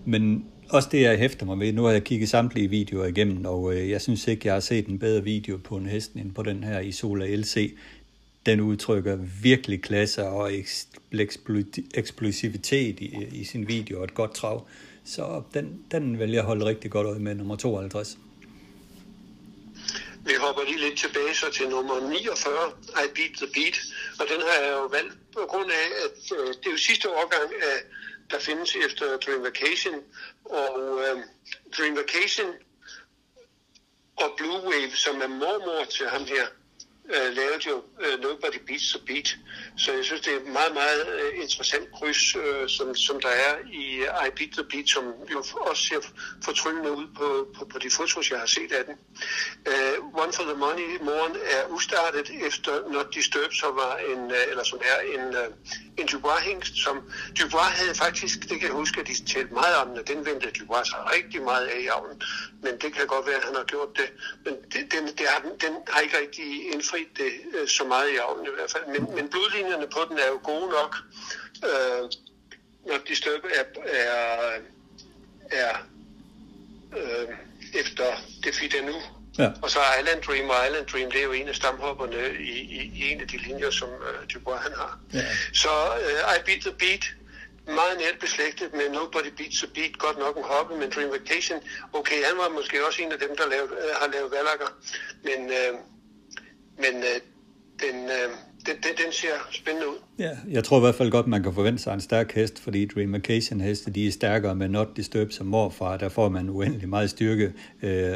Men også det, jeg hæfter mig ved, nu har jeg kigget samtlige videoer igennem, og øh, jeg synes ikke, jeg har set en bedre video på en hest end på den her Isola LC. Den udtrykker virkelig klasse og eksplosivitet i, i sin video og et godt trav. Så den, den vil jeg holde rigtig godt øje med, nummer 52. Vi hopper lige lidt tilbage så til nummer 49, I Beat the Beat. Og den har jeg jo valgt på grund af, at øh, det er jo sidste årgang, af, der findes efter Dream Vacation. Og øh, Dream Vacation og Blue Wave, som er mormor til ham her, øh, lavede jo øh, Nobody Beats the Beat. Så jeg synes, det er et meget, meget øh, interessant kryds, øh, som, som der er i øh, I Beat the Beat, som jo også ser fortryllende ud på, på, på de fotos, jeg har set af den. Øh, One for the Money, morgen er ustartet efter Not Disturbed, som var en, øh, eller som er en, øh, en Dubois-hængst, som Dubois havde faktisk, det kan jeg huske, at de talte meget om, og den vendte Dubois sig rigtig meget af i avlen, men det kan godt være, at han har gjort det. Men det, den, det har, den har ikke rigtig indfriet det uh, så meget i avlen i hvert fald. Men, men blodlinjerne på den er jo gode nok. Uh, Not Disturbed er, er, er uh, efter det nu Ja. Og så Island Dream, og Island Dream, det er jo en af stamhopperne i, i, i en af de linjer, som uh, Dubois han har. Ja. Så uh, I Beat the Beat, meget nært beslægtet med Nobody Beats the Beat, godt nok en hoppe, men Dream Vacation, okay, han var måske også en af dem, der lavede, uh, har lavet valakker, men, uh, men uh, den, uh, den, den, den ser spændende ud. Ja, jeg tror i hvert fald godt, man kan forvente sig en stærk hest, fordi Dream Occasion heste, de er stærkere med Not Disturbed som morfar. Der får man uendelig meget styrke, øh,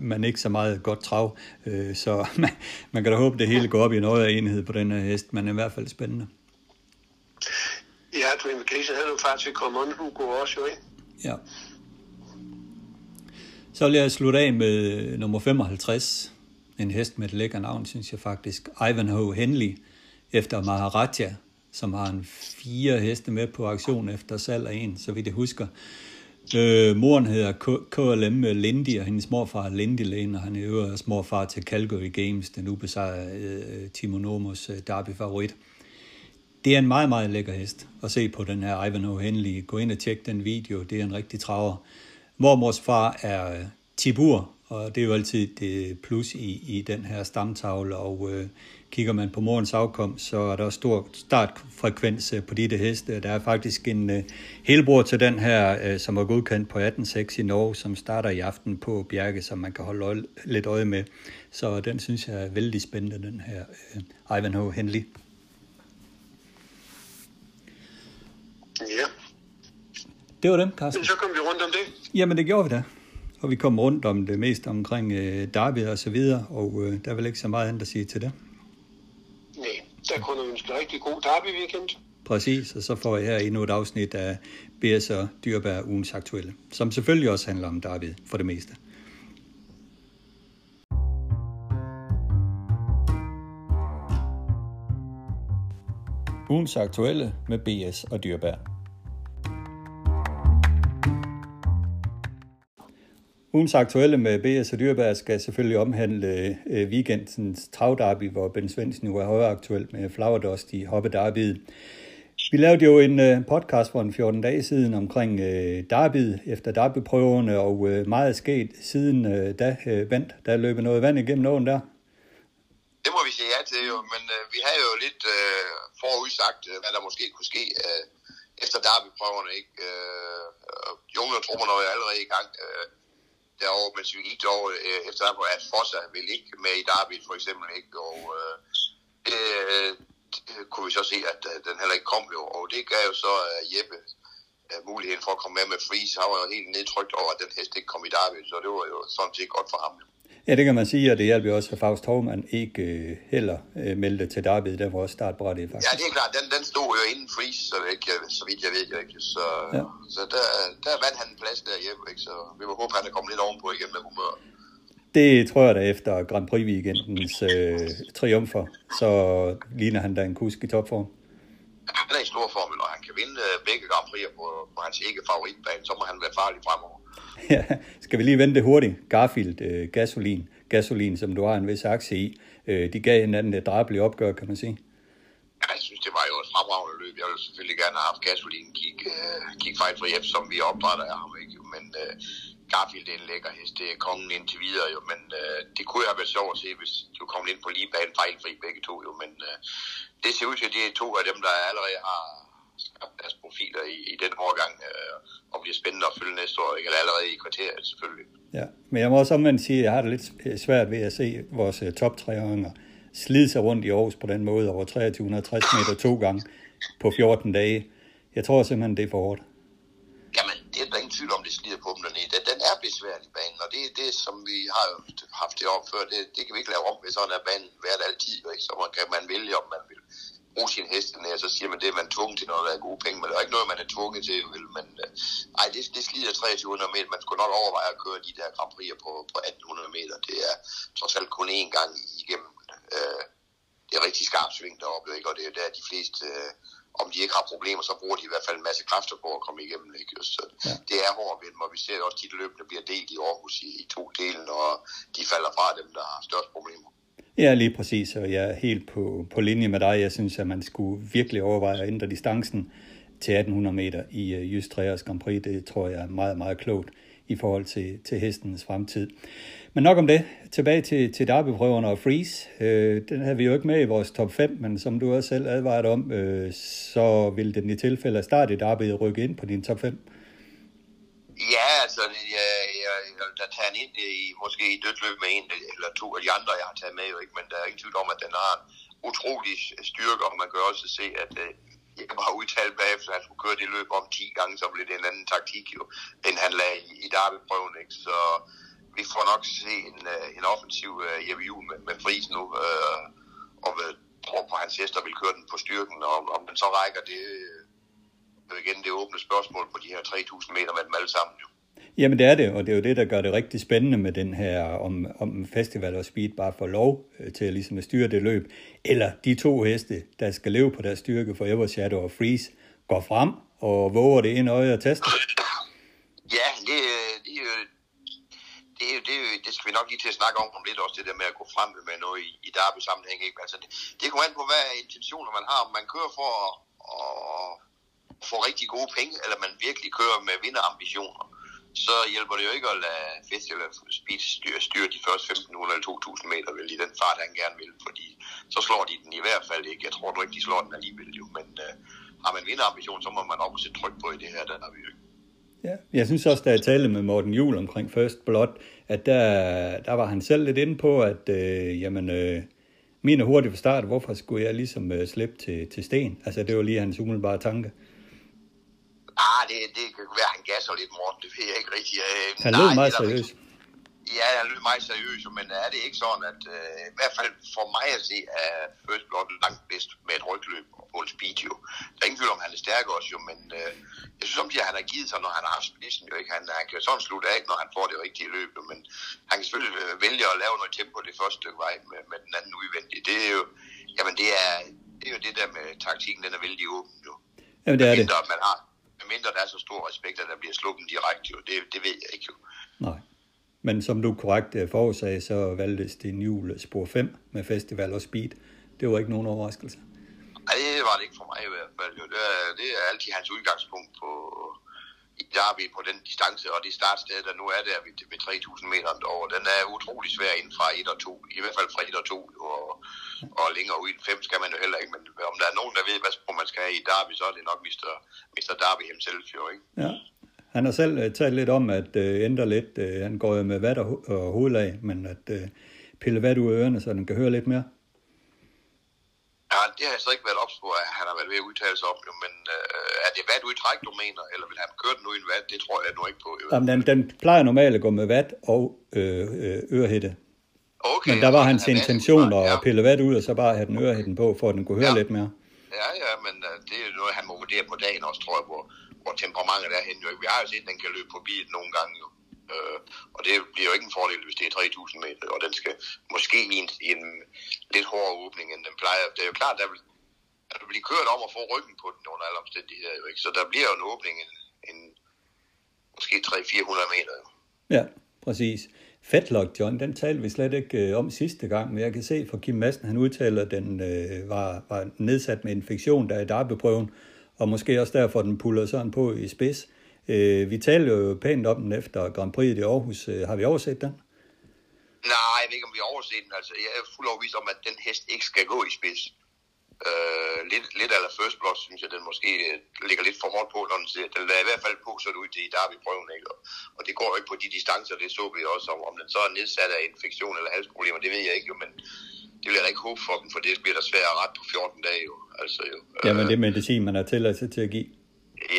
men ikke så meget godt trav. Øh, så man, man kan da håbe, det hele går op i noget af enhed på den her hest, men i hvert fald spændende. Ja, Dream Vacation havde jo faktisk kommet Hugo også jo, ikke? Ja. Så vil jeg slutte af med nummer 55. En hest med et lækker navn, synes jeg faktisk. Ivanhoe Henley, efter Maharaja, som har en fire heste med på aktion efter salg af en, så vidt jeg husker. Øh, moren hedder KLM Lindy, og hendes morfar er Lindy Lane, og han er jo også morfar til Calgary Games, den ubesejrede øh, Timo Nomos øh, derby-favorit. Det er en meget, meget lækker hest at se på den her Ivanhoe Henley. Gå ind og tjek den video, det er en rigtig traver. Mormors far er øh, Tibur, og det er jo altid det plus i, i den her stamtavle, og øh, kigger man på morens afkomst, så er der stor startfrekvens øh, på de der heste. Der er faktisk en uh, helbror til den her, uh, som er godkendt på 18.6 i Norge, som starter i aften på Bjerke, som man kan holde øje, lidt øje med. Så den synes jeg er vældig spændende, den her uh, Ivanhoe Henley. Ja. Det var dem, Carsten. Så kom vi rundt om det. Jamen, det gjorde vi da. Og vi kom rundt om det mest omkring uh, Derby og så videre, og uh, der er vel ikke så meget andet at sige til det. Nej, der kunne jeg ønske rigtig god derby weekend. Præcis, og så får jeg her endnu et afsnit af BS og Dyrbær ugens aktuelle, som selvfølgelig også handler om David for det meste. Ugens aktuelle med BS og Dyrbær. Ugens aktuelle med BS og Dyrbær skal selvfølgelig omhandle øh, weekendens travdarby, hvor Ben Svendsen nu er højaktuel aktuel med Flowerdust i hoppedarbyet. Vi lavede jo en øh, podcast for en 14 dage siden omkring øh, derbyet efter derbyprøverne, og øh, meget er sket siden øh, da, øh, Bent, der løb noget vand igennem åen der. Det må vi sige ja til jo, men øh, vi havde jo lidt øh, forudsagt, hvad der måske kunne ske øh, efter derbyprøverne. Ikke? Øh, junglertrupperne var jo allerede i gang. Øh, derovre, mens vi gik derovre øh, efter at Fossa ville ikke med i Derby for eksempel ikke, og øh, det, det kunne vi så se, at øh, den heller ikke kom jo, og det gav jo så øh, Jeppe øh, muligheden for at komme med med Fries. Han var jo helt nedtrykt over, at den hest ikke kom i Derby, så det var jo sådan set godt for ham. Ja, det kan man sige, og det hjalp jo også, at Faust Hovmann ikke øh, heller øh, meldte til Derby, der var også startbrættet faktisk. Ja, det er klart, den, den stod jo inden Fries, så, ikke, så vidt jeg ved, ikke? så, ja. så der, der vandt han en plads derhjemme, ikke? så vi må håbe, at han er kommet lidt ovenpå igen med humør. Det tror jeg da efter Grand Prix weekendens øh, triumfer, så ligner han da en kusk i topform. Han er i stor form, og han kan vinde øh, begge Grand Prix på, på hans ikke favoritbane, så må han være farlig fremover. Ja, skal vi lige vente det hurtigt? Garfield, øh, gasolin, gasolin, som du har en vis aktie i, øh, de gav hinanden et drabeligt opgør, kan man sige. Ja, jeg synes, det var jo et fremragende løb. Jeg ville selvfølgelig gerne have haft gasolin kig, øh, fejlfri F, som vi opdrætter af ham, ikke? Men øh, Garfield er en lækker hest, det er kongen indtil videre jo, men øh, det kunne have været sjovt at se, hvis du kom ind på lige bane fejlfri begge to jo, men øh, det ser ud til, at de er to af dem, der allerede har skabt deres profiler i, i den årgang, øh, og bliver spændende at følge næste år, ikke? eller allerede i kvarteret selvfølgelig. Ja, men jeg må også omvendt sige, at jeg har det lidt svært ved at se vores øh, uh, top slide sig rundt i Aarhus på den måde over 2360 meter to gange på 14 dage. Jeg tror simpelthen, det er for hårdt. Jamen, det er der ingen tvivl om, det slider på dem dernede. Den, den er besværlig, banen, og det er det, som vi har jo haft det op før. Det, det kan vi ikke lave om, hvis sådan er banen hvert altid. Ikke? Så man kan man vælge, om man vil bruge sin heste så siger man, det er man tvunget til, når der er gode penge, men der er ikke noget, man er tvunget til, vel, men øh, ej, det, det slider 2300 meter, man skulle nok overveje at køre de der Grand Prix'er på, på 1800 meter, det er trods alt kun én gang igennem, øh, det er rigtig skarpt sving deroppe, ikke? og det er der de fleste, øh, om de ikke har problemer, så bruger de i hvert fald en masse kræfter på at komme igennem. Ikke? Så ja. det er hårdt ved dem, og vi ser også tit løbende bliver delt i Aarhus i, i to dele, og de falder fra dem, der har størst problemer. Ja, lige præcis, og jeg er helt på, på linje med dig. Jeg synes, at man skulle virkelig overveje at ændre distancen til 1800 meter i uh, 3 Grand Prix. Det tror jeg er meget, meget klogt i forhold til, til hestens fremtid. Men nok om det. Tilbage til, til derbyprøverne og Freeze. Øh, den havde vi jo ikke med i vores top 5, men som du også selv advarede om, øh, så vil den i tilfælde af start i derbyet rykke ind på din top 5. Ja, altså, jeg, jeg, jeg der tager en ind i, måske i dødløb med en eller to af de andre, jeg har taget med jo ikke, men der er ingen tvivl om, at den har en utrolig styrke, og man kan også se, at øh, jeg kan bare udtale bagefter, at han skulle køre det løb om 10 gange, så blev det en anden taktik jo, end han lagde i, i derbyprøven, ikke? Så vi får nok se en, øh, en offensiv uh, Jeppe Juhl med, med Friis nu, uh, og ved, tror på hans hester vil køre den på styrken, og om den så rækker, det, igen det åbne spørgsmål på de her 3.000 meter med dem alle sammen. Jo. Jamen det er det, og det er jo det, der gør det rigtig spændende med den her, om, om festival og speed bare får lov til at, ligesom at styre det løb, eller de to heste, der skal leve på deres styrke for Ever Shadow og Freeze, går frem og våger det ind øje og tester. Ja, det, det, det, det, det skal vi nok lige til at snakke om, om lidt også, det der med at gå frem med noget i, i derby sammenhæng. Ikke? Altså, det, det kommer an på, hvad intentioner man har. Om man kører for at, at få rigtig gode penge, eller man virkelig kører med vinderambitioner så hjælper det jo ikke at lade Festival Speed styre, styre de første 1500 eller 2000 meter vel, i den fart, han gerne vil, fordi så slår de den i hvert fald ikke. Jeg tror du ikke, de slår den alligevel jo, men uh, har man vinderambition, så må man også sætte tryk på i det her, der har vi jo ikke. Ja, jeg synes også, da jeg talte med Morten Jul omkring First Blood, at der, der var han selv lidt inde på, at øh, jamen, øh, min er hurtigt fra start, hvorfor skulle jeg ligesom øh, slippe til, til sten? Altså, det var lige hans umiddelbare tanke. Ah, det, det kan være, han gasser lidt, Morten. Det ved jeg ikke rigtig. Øh, han lød meget seriøs. Ja, han lød meget seriøs, men er det ikke sådan, at uh, i hvert fald for mig at se, er First Blood langt bedst med et rygløb på en speed jo. Der er ingen tvivl om, han er stærk også jo, men uh, jeg synes at han har givet sig, når han har haft spidsen jo ikke. Han, han kan sådan slutte af, når han får det rigtige løb, jo, men han kan selvfølgelig vælge at lave noget tempo det første stykke vej med, med den anden udvendige. Det er jo, jamen det er, det er jo det der med taktikken, den er vældig åben jo. Jamen det er det. Man har, mindre der er så stor respekt, at der bliver sluppet direkte, jo. Det, det ved jeg ikke jo. Nej. Men som du korrekt øh, forudsagde, så valgtes det jul spor 5 med festival og speed. Det var ikke nogen overraskelse. Nej, det var det ikke for mig i hvert fald. Jo. Det, er, det er altid hans udgangspunkt på, i Derby på den distance, og det startsted, der nu er der ved, ved 3.000 meter over, den er utrolig svær inden fra 1 og 2, i hvert fald fra 1 og 2, og, og længere ud i 5 skal man jo heller ikke, men om der er nogen, der ved, hvad man skal have i Derby, så er det nok Mr. Mr. Derby himself jo, ikke? Ja. Han har selv uh, talt lidt om at uh, ændre lidt. Uh, han går jo med vat og, ho- og hovedlag, men at pille vat ud af ørerne, så den kan høre lidt mere. Ja, det har jeg så ikke været ops på, at han har været ved at udtale sig om, jo, men øh, er det vat ud i træk, du mener, eller vil han køre den en vat? Det tror jeg nu ikke på. Jamen, den, den plejer normalt at gå med vat og øh, øh, ørehætte. Okay, men der var hans han intention ja. at pille vat ud, og så bare have den ørehætten på, for at den kunne høre ja. lidt mere. Ja, ja, men det er noget, han må vurdere på dagen også, tror jeg, hvor, hvor temperamentet er henne. Vi har jo set, at den kan løbe på bilen nogle gange jo. Øh, og det bliver jo ikke en fordel, hvis det er 3.000 meter, og den skal måske i en, i en lidt hårdere åbning, end den plejer. Det er jo klart, der vil, at du bliver kørt om at få ryggen på den under alle omstændigheder. Jo, ikke? Så der bliver jo en åbning, en, en måske 300-400 meter. Jo. Ja, præcis. Fetlock John, den talte vi slet ikke øh, om sidste gang, men jeg kan se fra Kim Madsen, han udtaler, at den øh, var, var nedsat med infektion, der er i darbeprøven, og måske også derfor, den puller sådan på i spids. Øh, vi talte jo pænt om den efter Grand Prix i Aarhus. Øh, har vi overset den? Nej, jeg ved ikke, om vi har overset den. Altså, jeg er fuldt overvist om, at den hest ikke skal gå i spids. Øh, lidt, lidt eller first blood, synes jeg, den måske øh, ligger lidt for hårdt på, når den siger, den er i hvert fald på, så det ud til i derby-prøven, ikke? Og, og, det går jo ikke på de distancer, det så vi også, om, om den så er nedsat af infektion eller halsproblemer, det ved jeg ikke jo, men det vil jeg da ikke håbe for dem, for det bliver da svært at rette på 14 dage jo. Altså, jo. Jamen det er medicin, man har tilladelse til at give.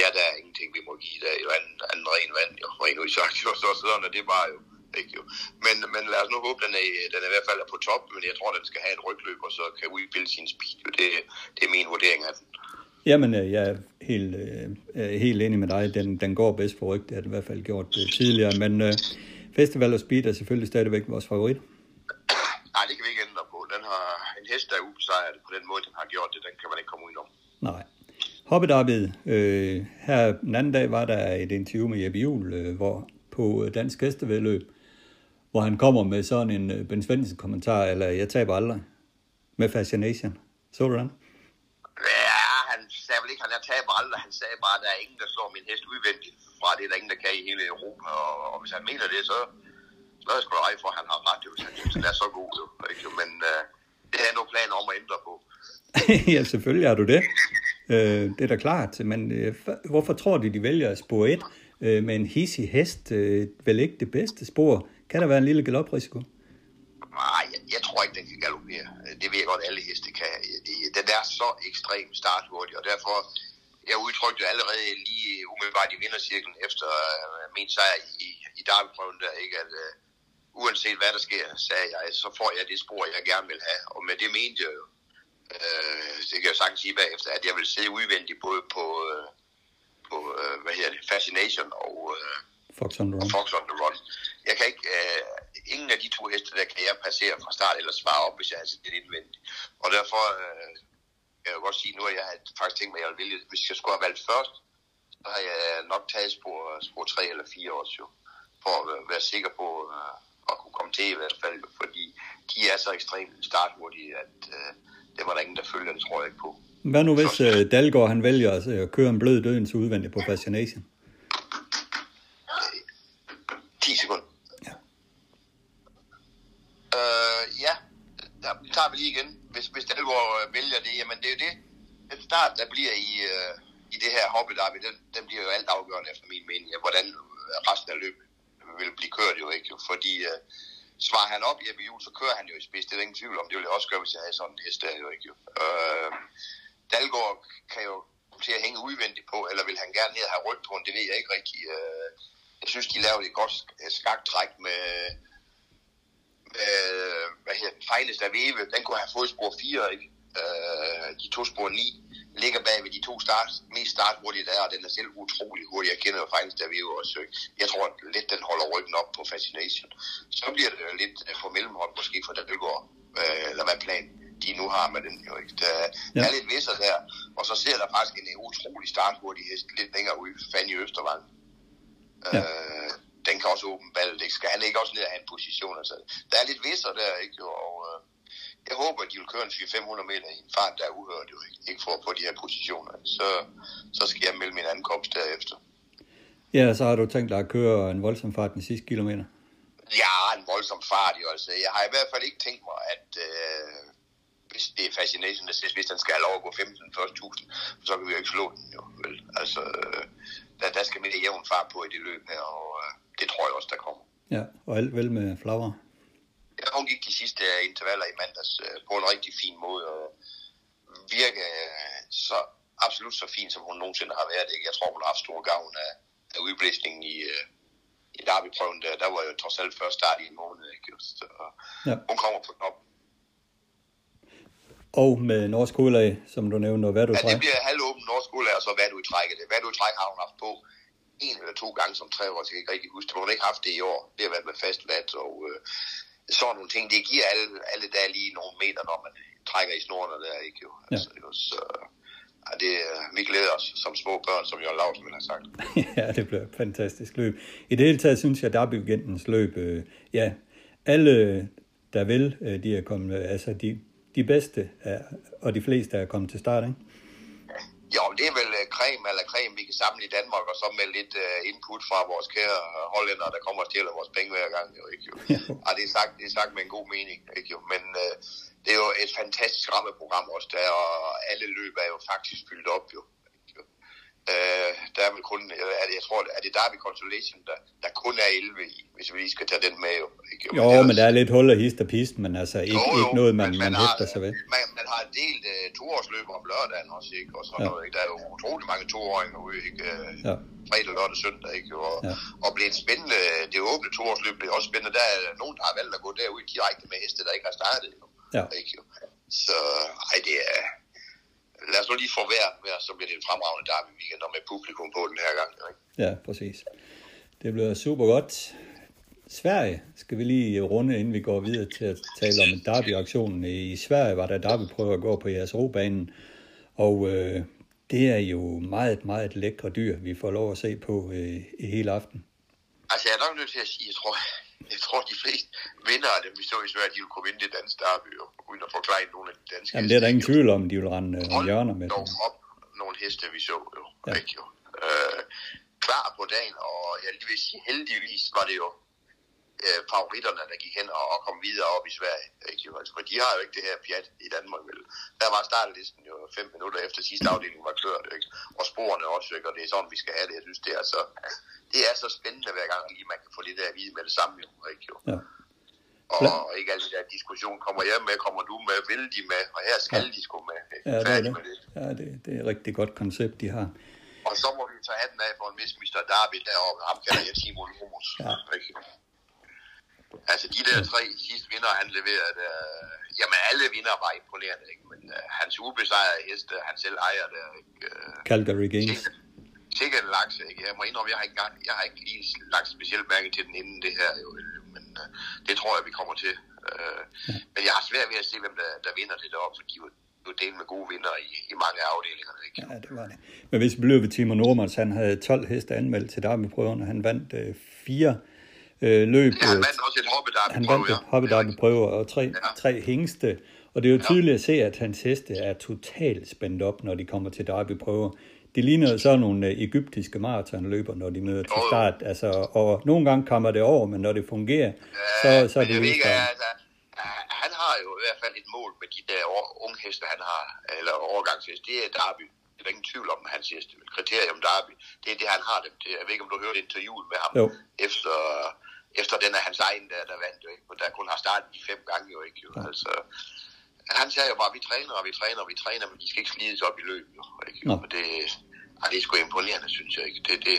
Ja, der er ingenting, vi må give der. Jo anden, anden ren vand, jo. Ren ud sagt, jo. Så sådan er det bare jo. Ikke, jo. Men, men lad os nu håbe, den er, den er i hvert fald er på top, men jeg tror, den skal have et rygløb, og så kan udbilde sin speed. Jo. Det, det er min vurdering af den. Jamen, øh, jeg er helt, øh, helt enig med dig. Den, den går bedst på ryg. Det har den i hvert fald gjort øh, tidligere. Men øh, Festival og Speed er selvfølgelig stadigvæk vores favorit. Nej, det kan vi ikke ændre på. Den har en hest, der er ubesejret på den måde, den har gjort det. Den kan man ikke komme udenom. Nej. Hoppedarbid. Øh, her den anden dag var der et interview med Jeppe Juhl, øh, hvor på Dansk Hestevedløb, hvor han kommer med sådan en øh, Ben Svendsen kommentar, eller jeg taber aldrig, med Fascination. Så du den? Ja, han sagde vel ikke, han taber aldrig. Han sagde bare, at der er ingen, der slår min hest udvendigt fra det, er der ingen, der kan i hele Europa. Og, og hvis han mener det, så, så er jeg sgu for, at han har ret, jo, hvis han synes, den er så god. Jo, ikke? Men uh, det er nogle planer om at ændre på. ja, selvfølgelig har du det. Øh, det er da klart, men øh, hvorfor tror de, de vælger at spore et øh, med en hissig hest? Øh, vel ikke det bedste spor? Kan der være en lille galoprisiko? Nej, jeg, jeg tror ikke, den kan galopere. Det ved jeg godt, alle heste kan. Den er så ekstremt starthurtig, og derfor, jeg udtrykte allerede lige umiddelbart i vindercirklen efter uh, min sejr i, i derbyprøven der, ikke, at uh, uanset hvad der sker, sagde jeg, så får jeg det spor, jeg gerne vil have. Og med det mente jeg jo, uh, det kan jeg sagtens sige bagefter, at jeg vil sidde udvendigt både på, uh, på øh, hvad hedder det, Fascination og, øh, Fox on the og Run. Fox on the Run. Jeg kan ikke, øh, ingen af de to heste, der kan jeg passere fra start eller svare op, hvis jeg har det indvendigt. Og derfor, øh, jeg vil godt sige, nu at jeg har faktisk tænkt mig, at jeg vil vælge, hvis jeg skulle have valgt først, så har jeg nok taget spor, spor 3 eller 4 år, jo, for at være- være sikker på øh, at kunne komme til i hvert fald, fordi de er så ekstremt starthurtige, at øh, det var der ingen, der følger, det tror jeg ikke på. Hvad nu hvis øh, Dalgaard han vælger at øh, køre en blød dødens udvendig på Fascination? 10 sekunder. Ja. Øh, ja, der tager vi lige igen. Hvis, hvis Dalgaard øh, vælger det, jamen det er jo det. Den start, der bliver i, øh, i det her hobby, der den, den bliver jo alt afgørende efter min mening. Hvordan øh, resten af løbet vil blive kørt jo ikke. Fordi øh, svarer han op i Jeppe Juhl, så kører han jo i spids. Det er der ingen tvivl om. Det ville jeg også gøre, hvis jeg havde sådan en hest der jo ikke. Jo. Øh, Dalgaard kan jo til at hænge udvendigt på, eller vil han gerne ned og have rødt på det ved jeg ikke rigtig. Øh, jeg synes, de lavede et godt sk- skaktræk med, med hvad hedder den, Fejnes der Veve. Den kunne have fået spor 4, ikke? Øh, de to spor 9 ligger bag ved de to start, mest starthurtige der, er, og den er selv utrolig hurtig. Jeg kender jo Fejnes der Veve også. Ikke? Jeg tror at lidt, den holder ryggen op på Fascination. Så bliver det jo lidt for mellemhånd måske for Dalgaard, øh, eller hvad plan de nu har med den. Jo, ikke? Der, ja. er lidt visser der, og så ser der faktisk en utrolig starthurtig hest lidt længere ud, Fanny Østervang. Ja. Øh, den kan også åbne ballet, ikke? Skal han ikke også ned og have en position? Altså, der er lidt visser der, ikke? Jo, Og, øh, jeg håber, at de vil køre en 400-500 meter i en fart, der er uhørt, jo ikke, ikke for at få de her positioner. Så, så skal jeg melde min ankomst derefter. Ja, så har du tænkt dig at køre en voldsom fart den sidste kilometer. Ja, en voldsom fart, jo. Altså, jeg har i hvert fald ikke tænkt mig, at øh, hvis det er Fascination, hvis, hvis den skal have lov at gå 15 første 1000, så kan vi jo ikke slå den, jo. Vel? Altså, øh, der, der skal mere jævn fart på i det løb her, og øh, det tror jeg også, der kommer. Ja, og alt vel med flagre. Ja, hun gik de sidste intervaller i mandags øh, på en rigtig fin måde, og virke øh, så absolut så fin, som hun nogensinde har været. Ikke? Jeg tror, hun har haft stor gavn af, af udblæsningen i, øh, i derbyprøven. Der, der var jo trods alt først start i en måned. Ikke? Så, Ja. Hun kommer på top. Og med norsk hovedlag, som du nævnte, og hvad du Ja, det bliver halvåben norsk skole, og så hvad du i trækket. Hvad du i træk har hun haft på en eller to gange som tre år, så jeg kan ikke rigtig huske det. Hun har ikke haft det i år. Det har været med fast vat, og øh, sådan nogle ting. Det giver alle, alle der lige nogle meter, når man trækker i snorene der, ikke jo? Altså, jo så, ja, det, vi glæder os som små børn, som Jørgen Lausen ville have sagt. ja, det bliver et fantastisk løb. I det hele taget synes jeg, at Derby-weekendens løb, øh, ja, alle der vil, øh, de er kommet, øh, altså de, de bedste er, og de fleste er kommet til start, ikke? Jo, men det er vel creme eller creme, vi kan samle i Danmark, og så med lidt uh, input fra vores kære hollænder, der kommer og stjæler vores penge hver gang. Jo, ikke, jo. Ja, det, er sagt, det er sagt med en god mening. Ikke, jo. Men uh, det er jo et fantastisk rammeprogram også, der, og alle løb er jo faktisk fyldt op. Jo. Uh, der er vel kun, er det, jeg tror, er det Derby Consolation, der, der kun er 11 i, hvis vi lige skal tage den med. Jo, ikke, Jo, men der er lidt hul og hist og pist, men altså ikke, Jo, jo, ikke noget, man, men man har, hæfter sig ved. Man, man har delt uh, toårsløb om lørdagen også, ikke? Og sådan Ja. noget, ikke? Der er jo utrolig mange toåringer ude, ikke? Uh, Ja. Fredag, lørdag, søndag, ikke? Og, Ja. og blev et spændende, det åbne toårsløb blev også spændende. Der er nogen, der har valgt at gå derud direkte med heste, der ikke har startet, jo. Ja. Ikke. Så, ej, det er... Lad os nu lige få vejr med, så bliver det en fremragende derby weekend, og med publikum på den her gang, ikke? Ja, præcis. Det bliver super godt. Sverige skal vi lige runde, inden vi går videre til at tale om derby-aktionen. I Sverige var der derby-prøver at gå på jeres robanen, og øh, det er jo meget, meget lækre dyr, vi får lov at se på øh, i hele aften. Altså, jeg er nok nødt til at sige, jeg tror, jeg tror de fleste vinder af dem, vi så i Sverige, de vil kunne vinde det danske derby, uden at forklare nogle af de danske Jamen, det er der ingen tvivl om, de vil rende øh, hjørner med. dog op nogle heste, vi så jo. Ja. Ikke, jo. Øh, klar på dagen, og jeg lige vil sige, heldigvis var det jo øh, favoritterne, der gik hen og, og kom videre op i Sverige. Ikke. Altså, for de har jo ikke det her pjat i Danmark. Vel. Der var startlisten jo fem minutter efter sidste afdeling var kørt. Ikke? Og sporene også, ikke? og det er sådan, vi skal have det. Jeg synes, det er så, det er så spændende hver gang, lige man kan få det der at vide med det samme. Jo. Ikke, jo. Ja. Og ikke alt det der diskussion, kommer jeg med, kommer du med, vil de med, og her skal de sgu med. Ja, det er det. med det. Ja, det, det er et rigtig godt koncept, de har. Og så må vi tage hatten af for en Mr. Darby deroppe. Ham kalder jeg Simon Humus. Ja. Ikke? Altså de der tre sidste vinder, han leverede, øh, jamen alle vinder var imponerende, ikke? men øh, hans ubesejrede heste, han selv ejer der, ikke? Øh, Calgary Games. sikkert en laks, ikke? Jeg må indrømme, jeg har ikke, jeg har ikke lige lagt specielt mærke til den inden det her, jo. men uh, det tror jeg, vi kommer til. Uh, men jeg har svært ved at se, hvem der, der vinder det deroppe, fordi jo del med gode vinder i, i mange af afdelingerne. Ikke? Ja, det var det. Men hvis vi blev ved Timo Normans, han havde 12 heste anmeldt til Derby-prøverne. Han vandt øh, fire øh, løb. Ja, han vandt også et hoppedarby Han vandt et hoppedarby-prøve og tre, ja. tre hængste. Og det er jo tydeligt at se, at hans heste er totalt spændt op, når de kommer til derby-prøver. De ligner så nogle øh, egyptiske maratonløber, når de møder til start. Altså, og nogle gange kommer det over, men når det fungerer, ja, så, så er det jo ikke. Altså, han har jo i hvert fald et mål med de der unge heste, han har, eller overgangsheste. Det er Derby. Det er der ingen tvivl om, hans. Kriterium Derby, det er det, han har dem til. Jeg ved ikke, om du hørte interviewet med ham jo. efter efter den er hans egen, der, der vandt jo ikke, der kun har startet de fem gange jo ikke. Jo. Ja. Altså, han sagde jo bare, vi træner, og vi træner, og vi træner, men de skal ikke slides op i løbet. Jo, ikke? Ja. Og det, ej, det er sgu imponerende, synes jeg ikke. Det, det,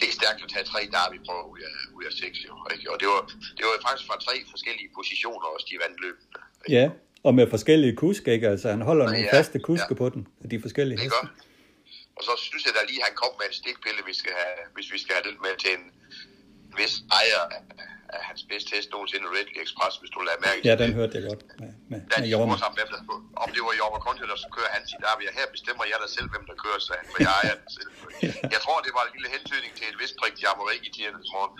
det er stærkt at tage tre derby prøver ud af, ud af seks, jo. Ikke? Og det var, det var faktisk fra tre forskellige positioner også, de vandt løbet. Ikke? Ja, og med forskellige kuske, ikke? Altså, han holder nogle ja, faste kuske ja. på den, de forskellige det heste. Og så synes jeg da lige, at han kom med en stikpille, vi skal have, hvis vi skal have det med til en, vis ejer af, hans bedste hest nogensinde, Redley Express, hvis du lader mærke til Ja, den hørte jeg godt med, med, da med Jorma. Sammen, hvem der, om det var Jorma Conte, der så kører han sit derby. Her bestemmer jeg da selv, hvem der kører, så for jeg ejer den selv. Jeg tror, det var en lille hentydning til et vist prik jammeri i tidernes morgen.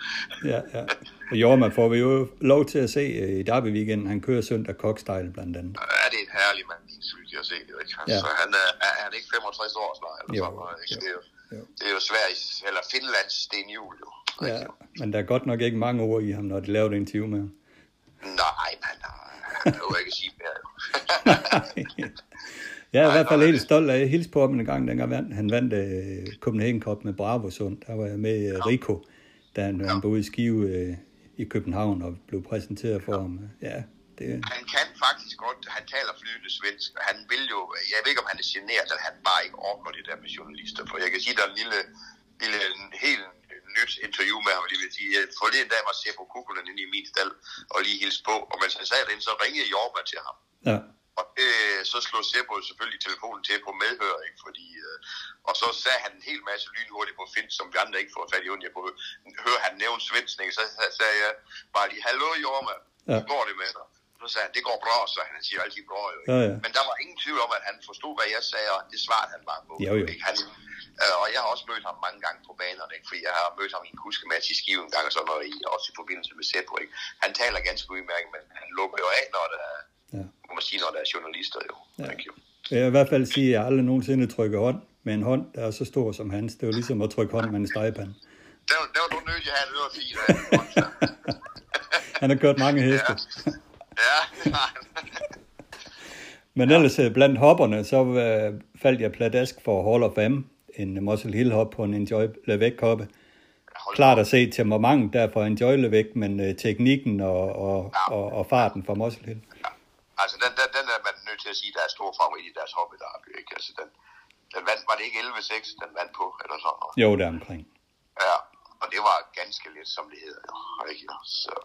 ja, ja. Og Jorma får vi jo lov til at se øh, i derby weekenden. Han kører søndag Kokstyle blandt andet. Ja, det er en herlig mand, synes jeg at se det. Ikke? Ja. han, er, er, han ikke 65 år snart, eller jo, sådan Ikke? Jo. Det, er jo, jo. det er jo Sveriges, eller Finlands Sten Juhl, jo. Ja, men der er godt nok ikke mange ord i ham, når de laver det interview med ham. Nej, men han kan ikke sige mere. jeg er i hvert fald helt stolt af at hilse på ham en gang, dengang han vandt uh, Copenhagen Cup med Bravo Sund. Der var jeg med uh, Rico, da han, ja. han boede i Skive uh, i København og blev præsenteret for ja. ham. Ja, det... Han kan faktisk godt, han taler flydende svensk, og han vil jo, jeg ved ikke om han er generet, at han bare ikke orker det der med journalister, for jeg kan sige, der er en lille, lille en helt nyt interview med ham, lige vil sige. Forleden dag var Seppo Kukunen inde i min stald og lige hilse på, og mens han sagde det, så ringede Jorma til ham. Ja. Og øh, så slog Seppo selvfølgelig telefonen til på medhør, ikke? Fordi, øh, og så sagde han en hel masse lynhurtigt på Fint, som vi andre ikke får fat i. Jeg kunne høre, han nævne svensning, så sagde jeg bare lige, hallo Jorma, ja. går det med dig? Så sagde han, det går bra, så han siger altid bra jo. Ja, ja. Men der var ingen tvivl om, at han forstod, hvad jeg sagde, og det svarede han bare på. Jo, jo. Ikke? Han, øh, og jeg har også mødt ham mange gange på banerne, ikke? fordi jeg har mødt ham i en kuskematch i Skive en gang, og sådan noget, også i forbindelse med Seppo. Ikke? Han taler ganske udmærket, men han lukker jo af, når der er, ja. må man sige, når der er journalister. Jo. Ja. Thank you. Jeg vil i hvert fald sige, at jeg aldrig nogensinde trykker hånd med en hånd, der er så stor som hans. Det er jo ligesom at trykke hånd med en stegepande. Det var, det var du nødt til at have ørefil af. Han har kørt mange heste. Ja. Ja, Men ellers øh, blandt hopperne, så uh, faldt jeg pladask for Hall of Fame, en Muscle Hill hop på en Enjoy Levæk hoppe. Klart at se temperament der for Enjoy Levæk, men uh, teknikken og, og, ja. og, og, farten for Muscle Hill. Ja. Altså den, den, den er man nødt til at sige, der er stor favorit i deres hoppe der, ikke? Altså den, den vandt, var det ikke 11-6, den vandt på, eller sådan noget? Jo, der omkring. Ja, og det var ganske lidt, som det hedder, jo, ikke? Så,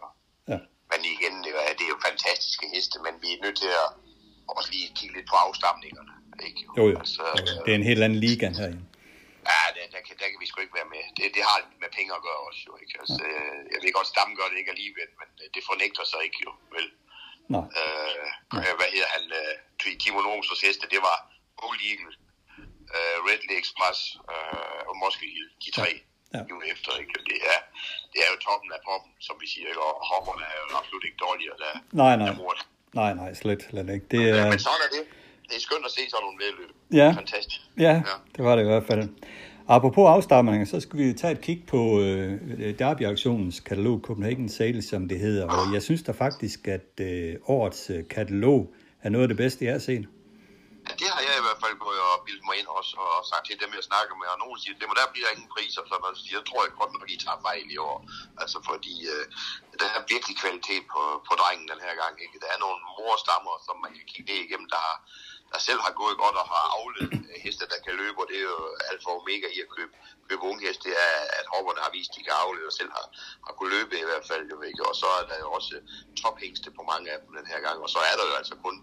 ja. Men igen, det er, det er jo fantastiske heste, men vi er nødt til at også lige kigge lidt på afstamningerne. Ikke? Jo, jo. Altså, det er en helt anden liga her. Ja, det, der, kan, der kan vi sgu ikke være med. Det, det har med penge at gøre også, jo. Ikke? Altså. Øh, jeg ved godt, Stam gør det ikke alligevel, men det fornægter sig ikke, jo. Vel? Nej. Øh, Nej. Hvad hedder han? Øh, Timo Nomos heste, det var Old Eagle, uh, Redley Express uh, og Moscow Hill, de tre. Ja ja. jo efter. Ikke? Det, er, det er jo toppen af poppen, som vi siger, ikke? og hopperne er jo absolut ikke dårligere der. Nej, nej. Nej, nej, slet, slet ikke. Det, ja, men sådan er det. Det er skønt at se sådan nogle vedløb. Ja. Fantastisk. Ja, ja, det var det i hvert fald. Apropos afstamninger, så skal vi tage et kig på øh, Derby-aktionens katalog, Copenhagen Sales, som det hedder. Og jeg synes da faktisk, at øh, årets øh, katalog er noget af det bedste, jeg har set. Ja, det har jeg i hvert fald gået og bildet mig ind også, og sagt til dem, jeg snakker med, og nogen siger, det må der bliver ingen priser, så man siger, jeg tror jeg godt, at de tager fejl i år. Altså fordi øh, der er virkelig kvalitet på, på drengen den her gang. Ikke? Der er nogle morstammer, som man kan kigge ned igennem, der, der selv har gået godt og har afledt øh, heste, der kan løbe, og det er jo alfa og omega i at købe, købe unge heste, det er, at hopperne har vist, at de kan aflede og selv har, har kunnet løbe i hvert fald. Jo, ikke? Og så er der jo også tophængste på mange af dem den her gang, og så er der jo altså kun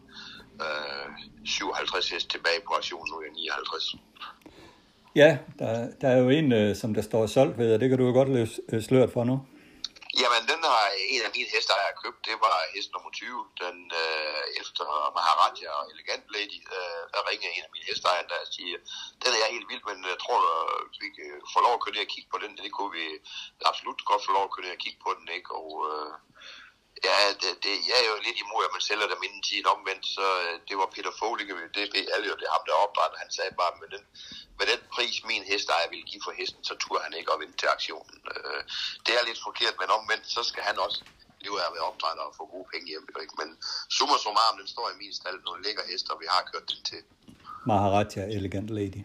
øh, 57 heste tilbage på aktionen, nu er 59. Ja, der, der er jo en, øh, som der står solgt ved, og det kan du jo godt løse øh, sløret for nu. Jamen, den har en af mine heste, jeg har købt, det var hest nummer 20. Den øh, efter Maharaja og Elegant Lady, øh, der ringer en af mine hesteejere, der siger, den er jeg helt vild, men jeg tror, at vi kan øh, få lov at køre ned og kigge på den. Det kunne vi absolut godt få lov at køre ned og kigge på den, ikke? Og øh, Ja, det, det, jeg er jo lidt imod, at man sælger dem inden tiden omvendt, så øh, det var Peter Folige, det ved alle jo, det er ham, der opdrætter. Han sagde bare, med den, med den pris, min hestejer ville give for hesten, så turde han ikke op ind til aktionen. Øh, det er lidt forkert, men omvendt, så skal han også leve af at være opdrætter og få gode penge hjem. Ikke? Men summa summarum, den står i min stald, nogle lækker hester, vi har kørt den til. Maharaja Elegant Lady.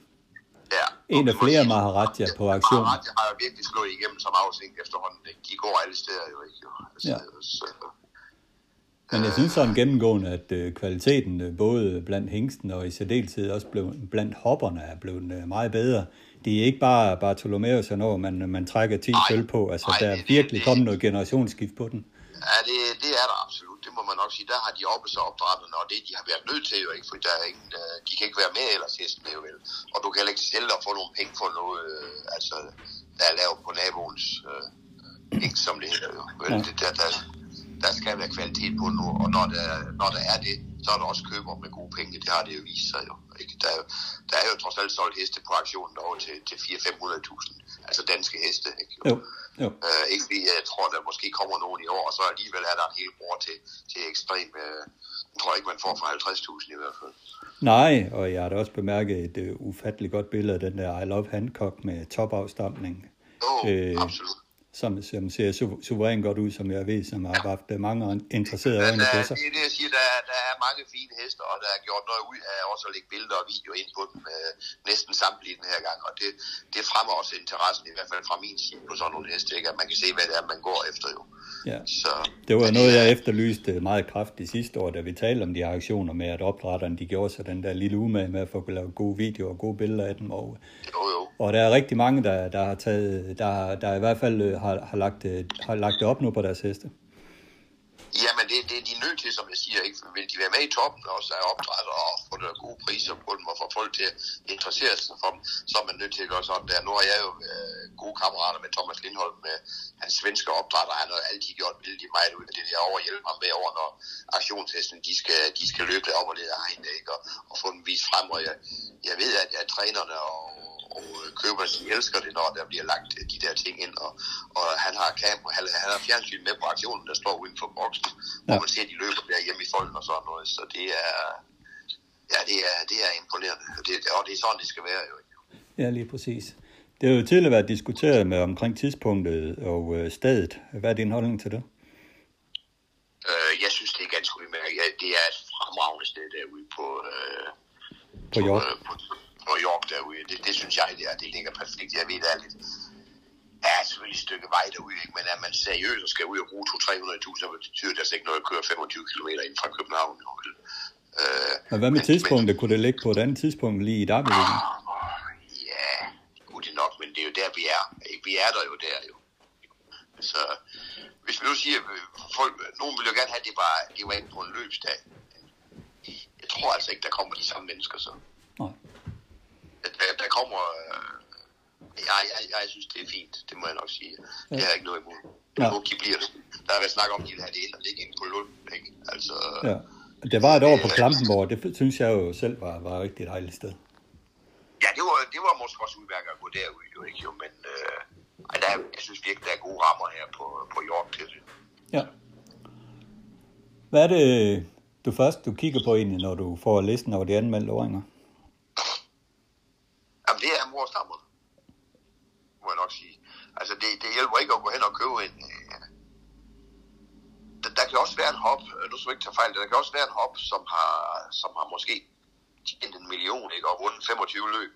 Ja. En af flere Maharaja på aktion. Maharaja har jo virkelig slået igennem som afsing efterhånden. De går alle steder jo ikke. Jo. Altså, Ja. så, Men jeg synes sådan gennemgående, at øh, kvaliteten øh, både blandt hængsten og i særdeleshed også blev, blandt hopperne er blevet øh, meget bedre. Det er ikke bare Bartolomeus og når man, man trækker 10 Nej. sølv på. Altså, Nej, der er virkelig kommet noget generationsskift på den. Ja, det, det er der absolut. Det må man nok sige. Der har de oppe sig opdrætterne, og det de har været nødt til jo ikke, for der er ingen, øh, de kan ikke være med ellers hesten jo vel. Og du kan heller ikke sælge og få nogle penge for noget, øh, altså, der er lavet på naboens øh, ikke som det hedder jo. Ja. det, der, der, der skal være kvalitet på nu, og når der, når der er det, så er der også køber med gode penge. Det har det jo vist sig jo. Ikke? Der, er der er jo trods alt solgt heste på aktionen over til, til 400-500.000, altså danske heste. Ikke? Jo, jo. Øh, ikke fordi jeg tror, der måske kommer nogen i år, og så alligevel er der en hel bror til, til ekstrem... Øh, jeg tror ikke, man får for 50.000 i hvert fald. Nej, og jeg har da også bemærket et uh, ufatteligt godt billede af den der I Love Hancock med topafstamning. Jo, Øh, øh, absolut. Som, som ser su- suveræn godt ud, som jeg ved, som har haft øh, mange interesserede Men øjne på det sig. er det, jeg siger, der, er- der er mange fine hester, og der er gjort noget ud af også at lægge billeder og videoer ind på dem, øh, næsten samtlige den her gang, og det, det fremmer også interessen, i hvert fald fra min side på sådan nogle heste, ikke? at man kan se, hvad det er, man går efter jo. Ja. Så, Det var noget, jeg er- efterlyste meget kraftigt sidste år, da vi talte om de aktioner med, at opdrætterne de gjorde sig den der lille umage med at få lavet gode videoer og gode billeder af dem. Og, Jo, jo. og der er rigtig mange, der, der har taget, der, der i hvert fald øh, har, har, lagt, har lagt det op nu på deres heste. Jamen, det, det er de nødt til, som jeg siger. Ikke? Vil de være med i toppen og så opdrætter og få der gode priser på dem og få folk til at interessere sig for dem, så er man nødt til at gøre sådan der. Nu har jeg jo øh, gode kammerater med Thomas Lindholm, med hans svenske opdrætter. Han har altid gjort vældig meget ud af det der over at hjælpe ham med over, når aktionshesten de skal, de skal løbe op og lede af ikke? Og, og få dem vist frem. Og jeg, jeg ved, at, at trænerne og, og køber, de elsker det, når der bliver lagt øh, de der ting ind. Og, og han har kamera, han, han har fjernsyn med på aktionen, der står uden for boksen, ja. hvor man ser, de løber der hjemme i folden og sådan noget. Så det er, ja, det er, det er imponerende. Og det, og det er sådan, det skal være jo. Ja, lige præcis. Det har jo tidligere været diskuteret med omkring tidspunktet og øh, stedet. Hvad er din holdning til det? Øh, jeg synes, det er ganske udmærket. Ja, det er et fremragende sted derude på, øh, På York? øh, på, på York derude. Det, det synes jeg, det er. Det ligger perfekt. Jeg ved, det er lidt... Ja, selvfølgelig et stykke vej derude, ikke? men er man seriøs og skal ud og bruge 200-300.000, så betyder det altså ikke noget at køre 25 km ind fra København. Jo. Øh, Og hvad med men- tidspunktet? Kunne det ligge på et andet tidspunkt lige i Darby? Men, ja, kunne det nok, men det er jo der, vi er. Ikke? Vi er der jo der, jo. Så hvis vi nu siger, folk, nogen vil jo gerne have, at det var, det var ikke på en løbsdag. Jeg tror altså ikke, der kommer de samme mennesker så. Der, der kommer... Øh, jeg, jeg, jeg synes, det er fint. Det må jeg nok sige. Det har jeg ikke noget imod. Ja. Ja. Nu de bliver. Der er været snak om, at de vil have det ind og ligge ind på Lund. Ikke? Altså, Ja. Det var et år på Klampenborg. Det synes jeg jo selv var, var et rigtig dejligt sted. Ja, det var, det var måske også udmærket at gå derud, jo ikke? Jo, men øh, der er, jeg synes virkelig, der er gode rammer her på, på York til det. Ja. Hvad er det, du først du kigger på egentlig, når du får listen over de anmeldte åringer? Jamen, det er morstammer, må jeg nok sige. Altså, det, det hjælper ikke at gå hen og købe en... Øh, der, der kan også være en hop, øh, nu skal jeg ikke tage fejl, der kan også være en hop, som har, som har måske tjent en million, ikke, og vundet 25 løb.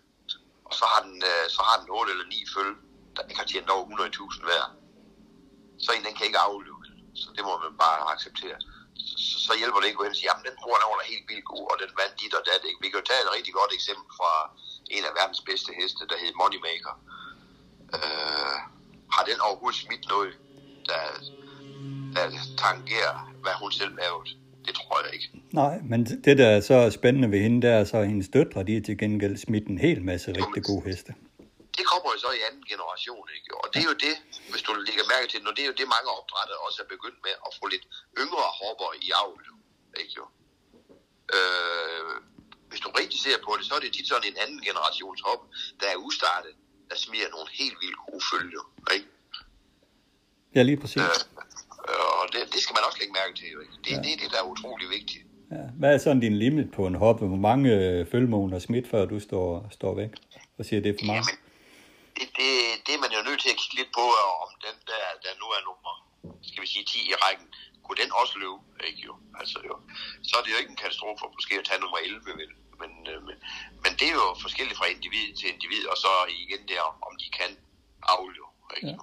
Og så har den, øh, så har den 8 eller 9 følge, der ikke har tjent over 100.000 hver. Så en, den kan ikke aflykke. Så det må man bare acceptere. Så, så, så hjælper det ikke at gå hen og sige, jamen den bror, den var helt vildt god, og den vandt dit og dat. Ikke? Vi kan jo tage et rigtig godt eksempel fra en af verdens bedste heste, der hed Moneymaker. Øh, har den overhovedet smidt noget, der, der tangerer, hvad hun selv lavede? Det tror jeg ikke. Nej, men det, der er så spændende ved hende, der er så, hendes døtre, de er til gengæld smidt en hel masse rigtig gode heste. Det kommer jo så i anden generation, ikke? Og det er jo det, hvis du lægger mærke til, når det er jo det, mange opdrætter også er begyndt med at få lidt yngre hopper i avl, ikke jo? Øh, hvis du rigtig ser på det, så er det tit sådan en anden generations hop, der er ustartet, der smiger nogle helt vildt gode følger, ikke? Ja, lige præcis. Øh, og det, det skal man også lægge mærke til, ikke? Det, ja. det er det, der er utrolig vigtigt. Ja. Hvad er sådan din limit på en hoppe? Hvor mange øh, følgemåner smidt, før du står, står væk og siger, det er for meget? Jamen, det, det, det er man jo nødt til at kigge lidt på, om den der, der nu er nummer, skal vi sige 10 i rækken, kunne den også løbe, ikke jo? Altså jo. Så er det jo ikke en katastrofe måske at tage nummer 11, vel? Men, øh, men, men det er jo forskelligt fra individ til individ, og så igen der, om de kan afle, ikke ja.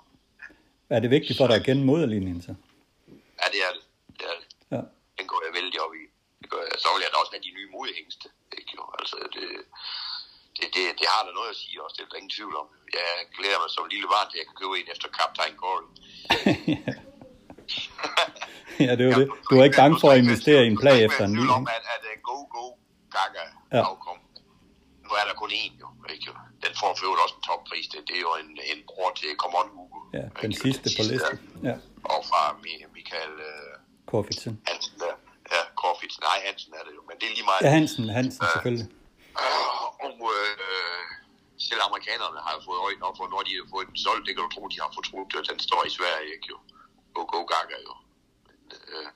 Er det vigtigt for dig at kende moderlinjen så? Ja, det er det. det, er det. Ja. Den går jeg vældig op i. Det gør jeg. Så vil jeg da også have de nye modhængste. Ikke jo? Altså, det, det, det, det har der noget at sige også, det er der ingen tvivl om. Jeg glæder mig som lille barn til, at jeg kan købe en efter Captain Corey. ja, det er jo det. Du er ikke bange for at investere i en plag efter en ny. om, at, at Go Go Gaga ja. afkom. Nu er der kun én jo, ikke jo. Den får for også en toppris. Det, det er jo en, en bror til Come On Hugo. Ja, den ikke? sidste på listen. Ja. Og fra Michael uh, Korfitsen. Hansen der. Ja, Korfitsen. Nej, Hansen er det jo, men det er lige meget. Ja, Hansen, Hansen uh, selvfølgelig. Og uh, selv amerikanerne har jo fået øjnene op for, når de har fået den solgt. Det kan du tro, de har fortrudt, at den står i Sverige, ikke jo. Go Go Gaga jo. Men, uh,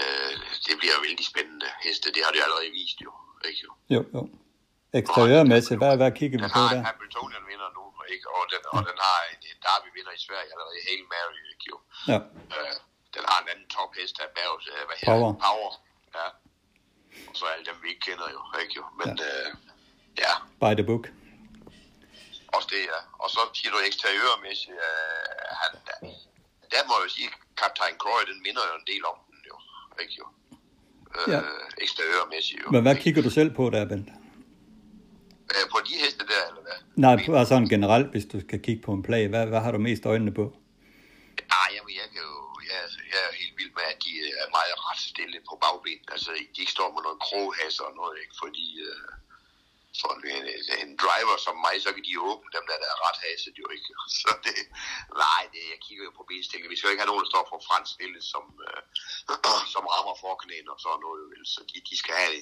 uh, det bliver vældig spændende heste. Det har de allerede vist jo. Ikke jo. Jo, jo. Eksteriørmæssigt, hvad, hvad kigger vi på der? Den har Hamiltonian vinder nu, ikke? Og, den, og den har en, en Derby vinder i Sverige allerede, Hail Mary, ikke jo. Ja. Uh, den har en anden tophest af Bergs, uh, hvad Power. hedder Power. Ja. Og så alle dem, vi ikke kender jo, ikke jo. Men ja. Uh, ja. By the book. Også det, ja. Og så siger du eksteriørmæssigt, uh, han, der må jeg jo sige, Kaptajn Croy, den minder jo en del om den jo, ikke jo. Ja. Eksteriørmæssigt jo. Men hvad kigger du selv på der, Bent? Uh, på de heste der, eller hvad? Nej, bare sådan generelt, hvis du skal kigge på en plag. Hvad, hvad har du mest øjnene på? Nej, jamen, jeg, kan jo, jeg, jeg er helt vild med, at de er meget ret stille på bagben. Altså, de ikke står med noget kroghasser og noget, ikke? Fordi øh, for en, en, driver som mig, så kan de åbne dem, der, der er ret haset jo ikke. Så det, nej, det, jeg kigger jo på benstillingen. Vi skal jo ikke have nogen, der står for fransk stille, som, øh, som rammer forknæen og sådan noget. Vel? Så de, de skal have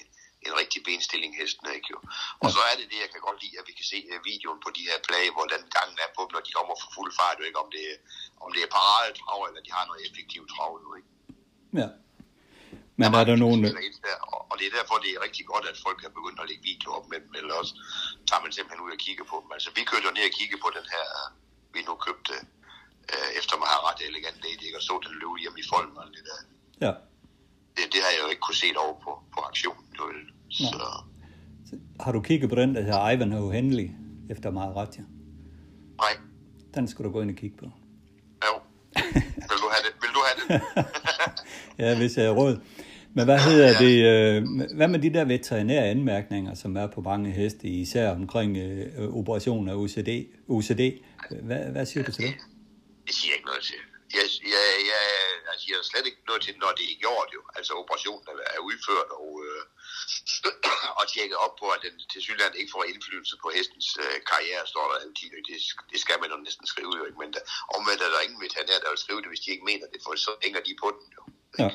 en rigtig benstilling, hesten, ikke jo. Og så er det det, jeg kan godt lide, at vi kan se uh, videoen på de her plage, hvordan gangen er på dem, når de kommer for fuld fart, jo ikke om det, om det er paradetrav, eller de har noget effektivt trav, jo ikke. Ja. Men er der nogen... Der, og det er derfor, det er rigtig godt, at folk er begyndt at lægge video op med dem, eller også tager man simpelthen ud og kigger på dem. Altså, vi kørte jo ned og kigge på den her, vi nu købte, øh, efter man har ret elegant lady, og så den løbe hjemme i folden og det der. Ja. Det, det har jeg jo ikke kunne se over på, på aktionen. Jo. Så, Har du kigget på den, der hedder Ivanhoe Henley, efter Maharaja? nej, Den skal du gå ind og kigge på. jo. Vil du have det? Vil du have det? Ja, hvis jeg er råd. Men hvad hedder det? Øh, hvad med de der veterinære anmærkninger, som er på mange heste, især omkring øh, operation af OCD? OCD? Hvad, hvad siger du til det? Det siger jeg ikke noget til. Jeg, jeg, jeg, jeg siger slet ikke noget til, når det er gjort jo. Altså operationen er, udført og, øh, og tjekket op på, at den til synligheden ikke får indflydelse på hestens øh, karriere, står der altid. Det, det skal man jo næsten skrive jo ikke, men der, omvendt er der ingen veterinær, der vil skrive det, hvis de ikke mener det, for så hænger de på den jo. Ja.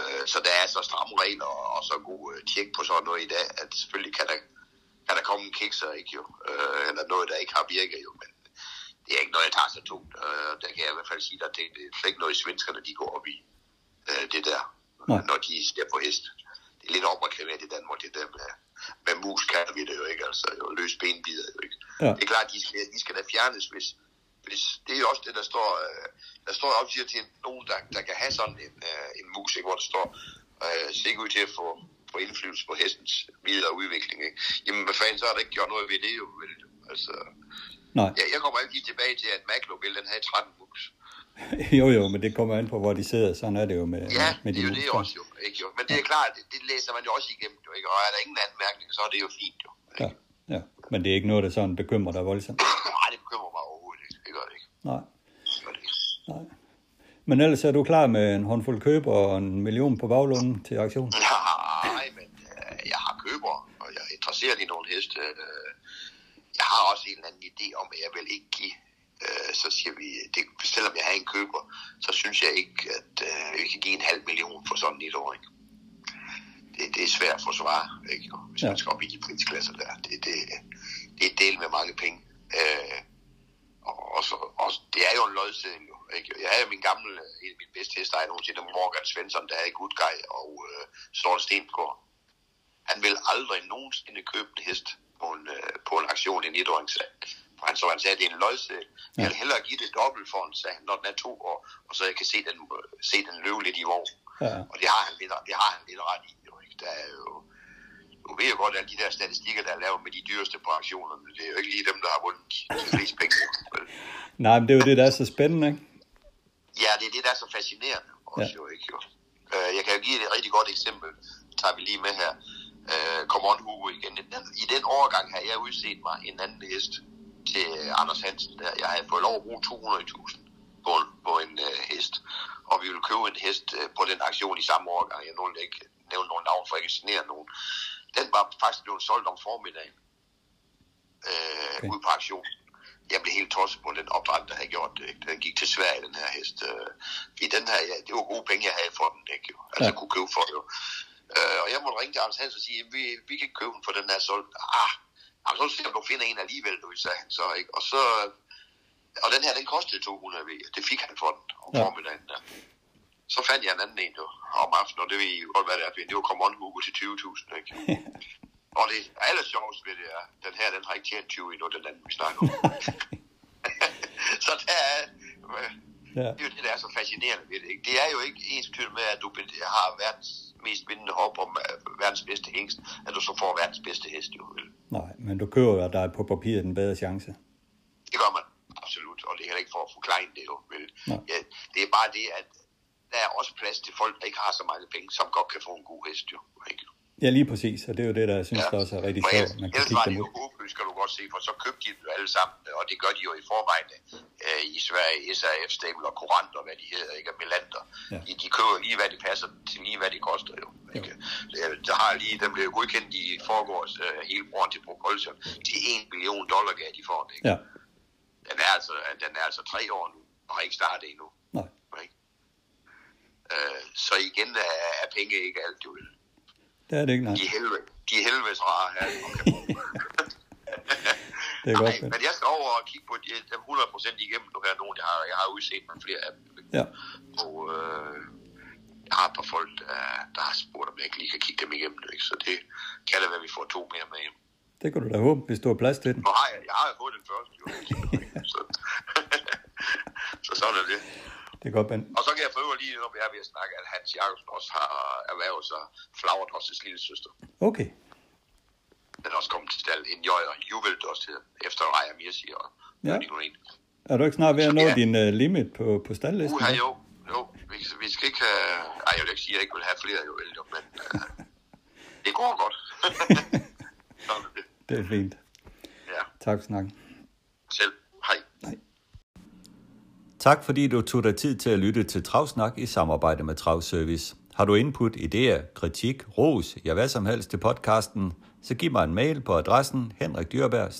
Øh, så der er så stramme regler og, så god øh, tjek på sådan noget i dag, at selvfølgelig kan der, kan der komme en kikser, ikke jo? Øh, eller noget, der ikke har virket jo, men det er ikke noget, jeg tager så tungt. Der kan jeg i hvert fald sige, at det, det er ikke noget, svenskerne de går op i. Det der, Nej. når de ser på hest. Det er lidt opreklameret i Danmark, det der med, med mus kalder vi det jo ikke, altså jo løs benbider jo ikke. Ja. Det er klart, de skal, de skal da fjernes, hvis, hvis det er jo også det, der står, øh, der står op siger til nogen, der, der kan have sådan en, øh, en mus, ikke, hvor der står, øh, ser ikke ud til at få, få indflydelse på hestens videre udvikling. Ikke? Jamen, hvad fanden, så har der ikke gjort noget ved det jo. Vel? Altså, Nej. jeg, jeg kommer altid tilbage til, at Macloville, den havde 13 mus. Jo, jo, men det kommer an på, hvor de sidder. Sådan er det jo med, Ja, med det er jo det også jo. Ikke, jo. Men det er klart, det, det læser man jo også igennem. Jo, ikke? Og er der ingen anmærkning, så er det jo fint. Jo. Ja, ja. Men det er ikke noget, der sådan bekymrer dig voldsomt. Nej, det bekymrer mig overhovedet ikke. Det gør det ikke. Nej, Det gør det ikke. nej. Men ellers er du klar med en håndfuld køber og en million på baglunden til aktion? Nej, men øh, jeg har køber, og jeg er interesseret i nogle heste. Øh, jeg har også en eller anden idé om, at jeg vil ikke give øh, så siger vi, det, selvom jeg har en køber, så synes jeg ikke, at øh, vi kan give en halv million for sådan et år. Ikke? Det, det er svært at forsvare, ikke? hvis ja. man skal op i de prisklasser der. Det, det, det er del med mange penge. Øh, og, og, så, og det er jo en lodseddel jo. Ikke? Jeg havde min gamle, en af mine bedste hester, jeg nogensinde, Morgan Svensson, der er i Gudgej og øh, Sorte Stensgaard. Han vil aldrig nogensinde købe en hest på en, øh, på en aktion i en etåringssag. For han, så han sagde, at det er en løjseddel. Jeg vil hellere give det dobbelt for en sag, når den er to år, og så jeg kan se den, se den løbe lidt i vogn. Ja. Og det har han lidt, det har han lidt ret i. Jo, ikke? Der er jo, nu ved jeg godt, at de der statistikker, der er lavet med de dyreste på aktionerne, det er jo ikke lige dem, der har vundet de fleste penge. Nej, men det er jo det, der er så spændende, ikke? Ja, det er det, der er så fascinerende også ja. jo, ikke jo. Øh, jeg kan jo give et rigtig godt eksempel, tager vi lige med her. Come on, Hugo igen. I den overgang har jeg udset mig en anden hest til Anders Hansen. Der. Jeg havde fået lov at bruge 200.000 på en, på en uh, hest, og vi ville købe en hest uh, på den aktion i samme overgang. Jeg nåede ikke nævne nogen navn, for jeg ikke nogen. Den var faktisk blevet solgt om formiddagen uh, okay. ud på aktionen jeg blev helt tosset på den opdræt, der havde gjort det. Ikke? Den gik til Sverige, den her hest. Øh, I den her, ja, det var gode penge, jeg havde for den, ikke? Jo? Altså, ja. jeg kunne købe for det, jo. Øh, og jeg måtte ringe til Anders Hansen og sige, vi, vi kan købe den for den her solgt. Ah, altså, så ser du finder en alligevel, du, sagde han så, ikke? Og så, og den her, den kostede 200 ved. Det fik han for den om ja. formiddagen der. Så fandt jeg en anden en jo, om aftenen, og det ved I godt, hvad det er. Det var Common Hugo til 20.000, ikke? Og det aller sjoveste ved det er, den her, den har ikke tjent 20 endnu, den anden, vi snakker om. så der er, øh, ja. det er jo det, der er så fascinerende ved det. Ikke? Det er jo ikke ens med, at du har verdens mest vindende hop om verdens bedste hængst, at du så får verdens bedste hest, jo. Nej, men du kører jo, er på papiret en bedre chance. Det gør man, absolut, og det er heller ikke for at forklare det, jo. Vel? Ja, det er bare det, at der er også plads til folk, der ikke har så mange penge, som godt kan få en god hest, jo. Ikke? Ja, lige præcis, og det er jo det, der jeg synes, ja. der også er rigtig sjovt. Man kan kigge dem ud. Ellers kan du godt se, for så købte de dem alle sammen, og det gør de jo i forvejen øh, i Sverige, SAF, og Courant, og hvad de hedder, ikke, og Melander. Ja. De, de køber lige, hvad de passer til lige, hvad de koster jo. Ikke? Jo. Der har lige, den blev godkendt i forgårs øh, hele broren til Propulsion til 1 million dollar gav de for den. Ikke? Ja. Den er, altså, den er altså tre år nu, og har ikke startet endnu. Nej. Øh, så igen er, er penge ikke alt, jo. Det er det ikke, nej. De helvede, de helvedes rare her. det er godt. Nej, men jeg skal over og kigge på de, dem 100% igennem nu her nogle, jeg har, jeg har udset med flere af dem. Ja. Og øh, jeg har et par folk, der, der har spurgt, om jeg ikke lige kan kigge dem igennem. Ikke? Så det kan det være, at vi får to mere med hjem. Det kan du da håbe, hvis du har plads til den. Nå, har jeg, jeg har fået den første, jo. så, så sådan er det. Det er godt, Ben. Og så kan jeg prøve lige, når vi er ved at snakke, at Hans Jacobsen også har erhvervet sig Flagerdrosses lille søster. Okay. Den er også kommet til stald. En jøj og juvel også til, efter Raja Mirsi og ja. Er du ikke snart ved at nå ja. din uh, limit på, på staldlisten? Uha, jo. Jo, vi, vi skal ikke have... Ej, jeg vil ikke sige, at jeg ikke vil have flere, jo, jo men uh, det går godt. det. det er fint. Ja. Tak for snakken. Selv. Tak fordi du tog dig tid til at lytte til Travsnak i samarbejde med Travservice. Har du input, idéer, kritik, ros, ja hvad som helst til podcasten, så giv mig en mail på adressen henrikdyrberg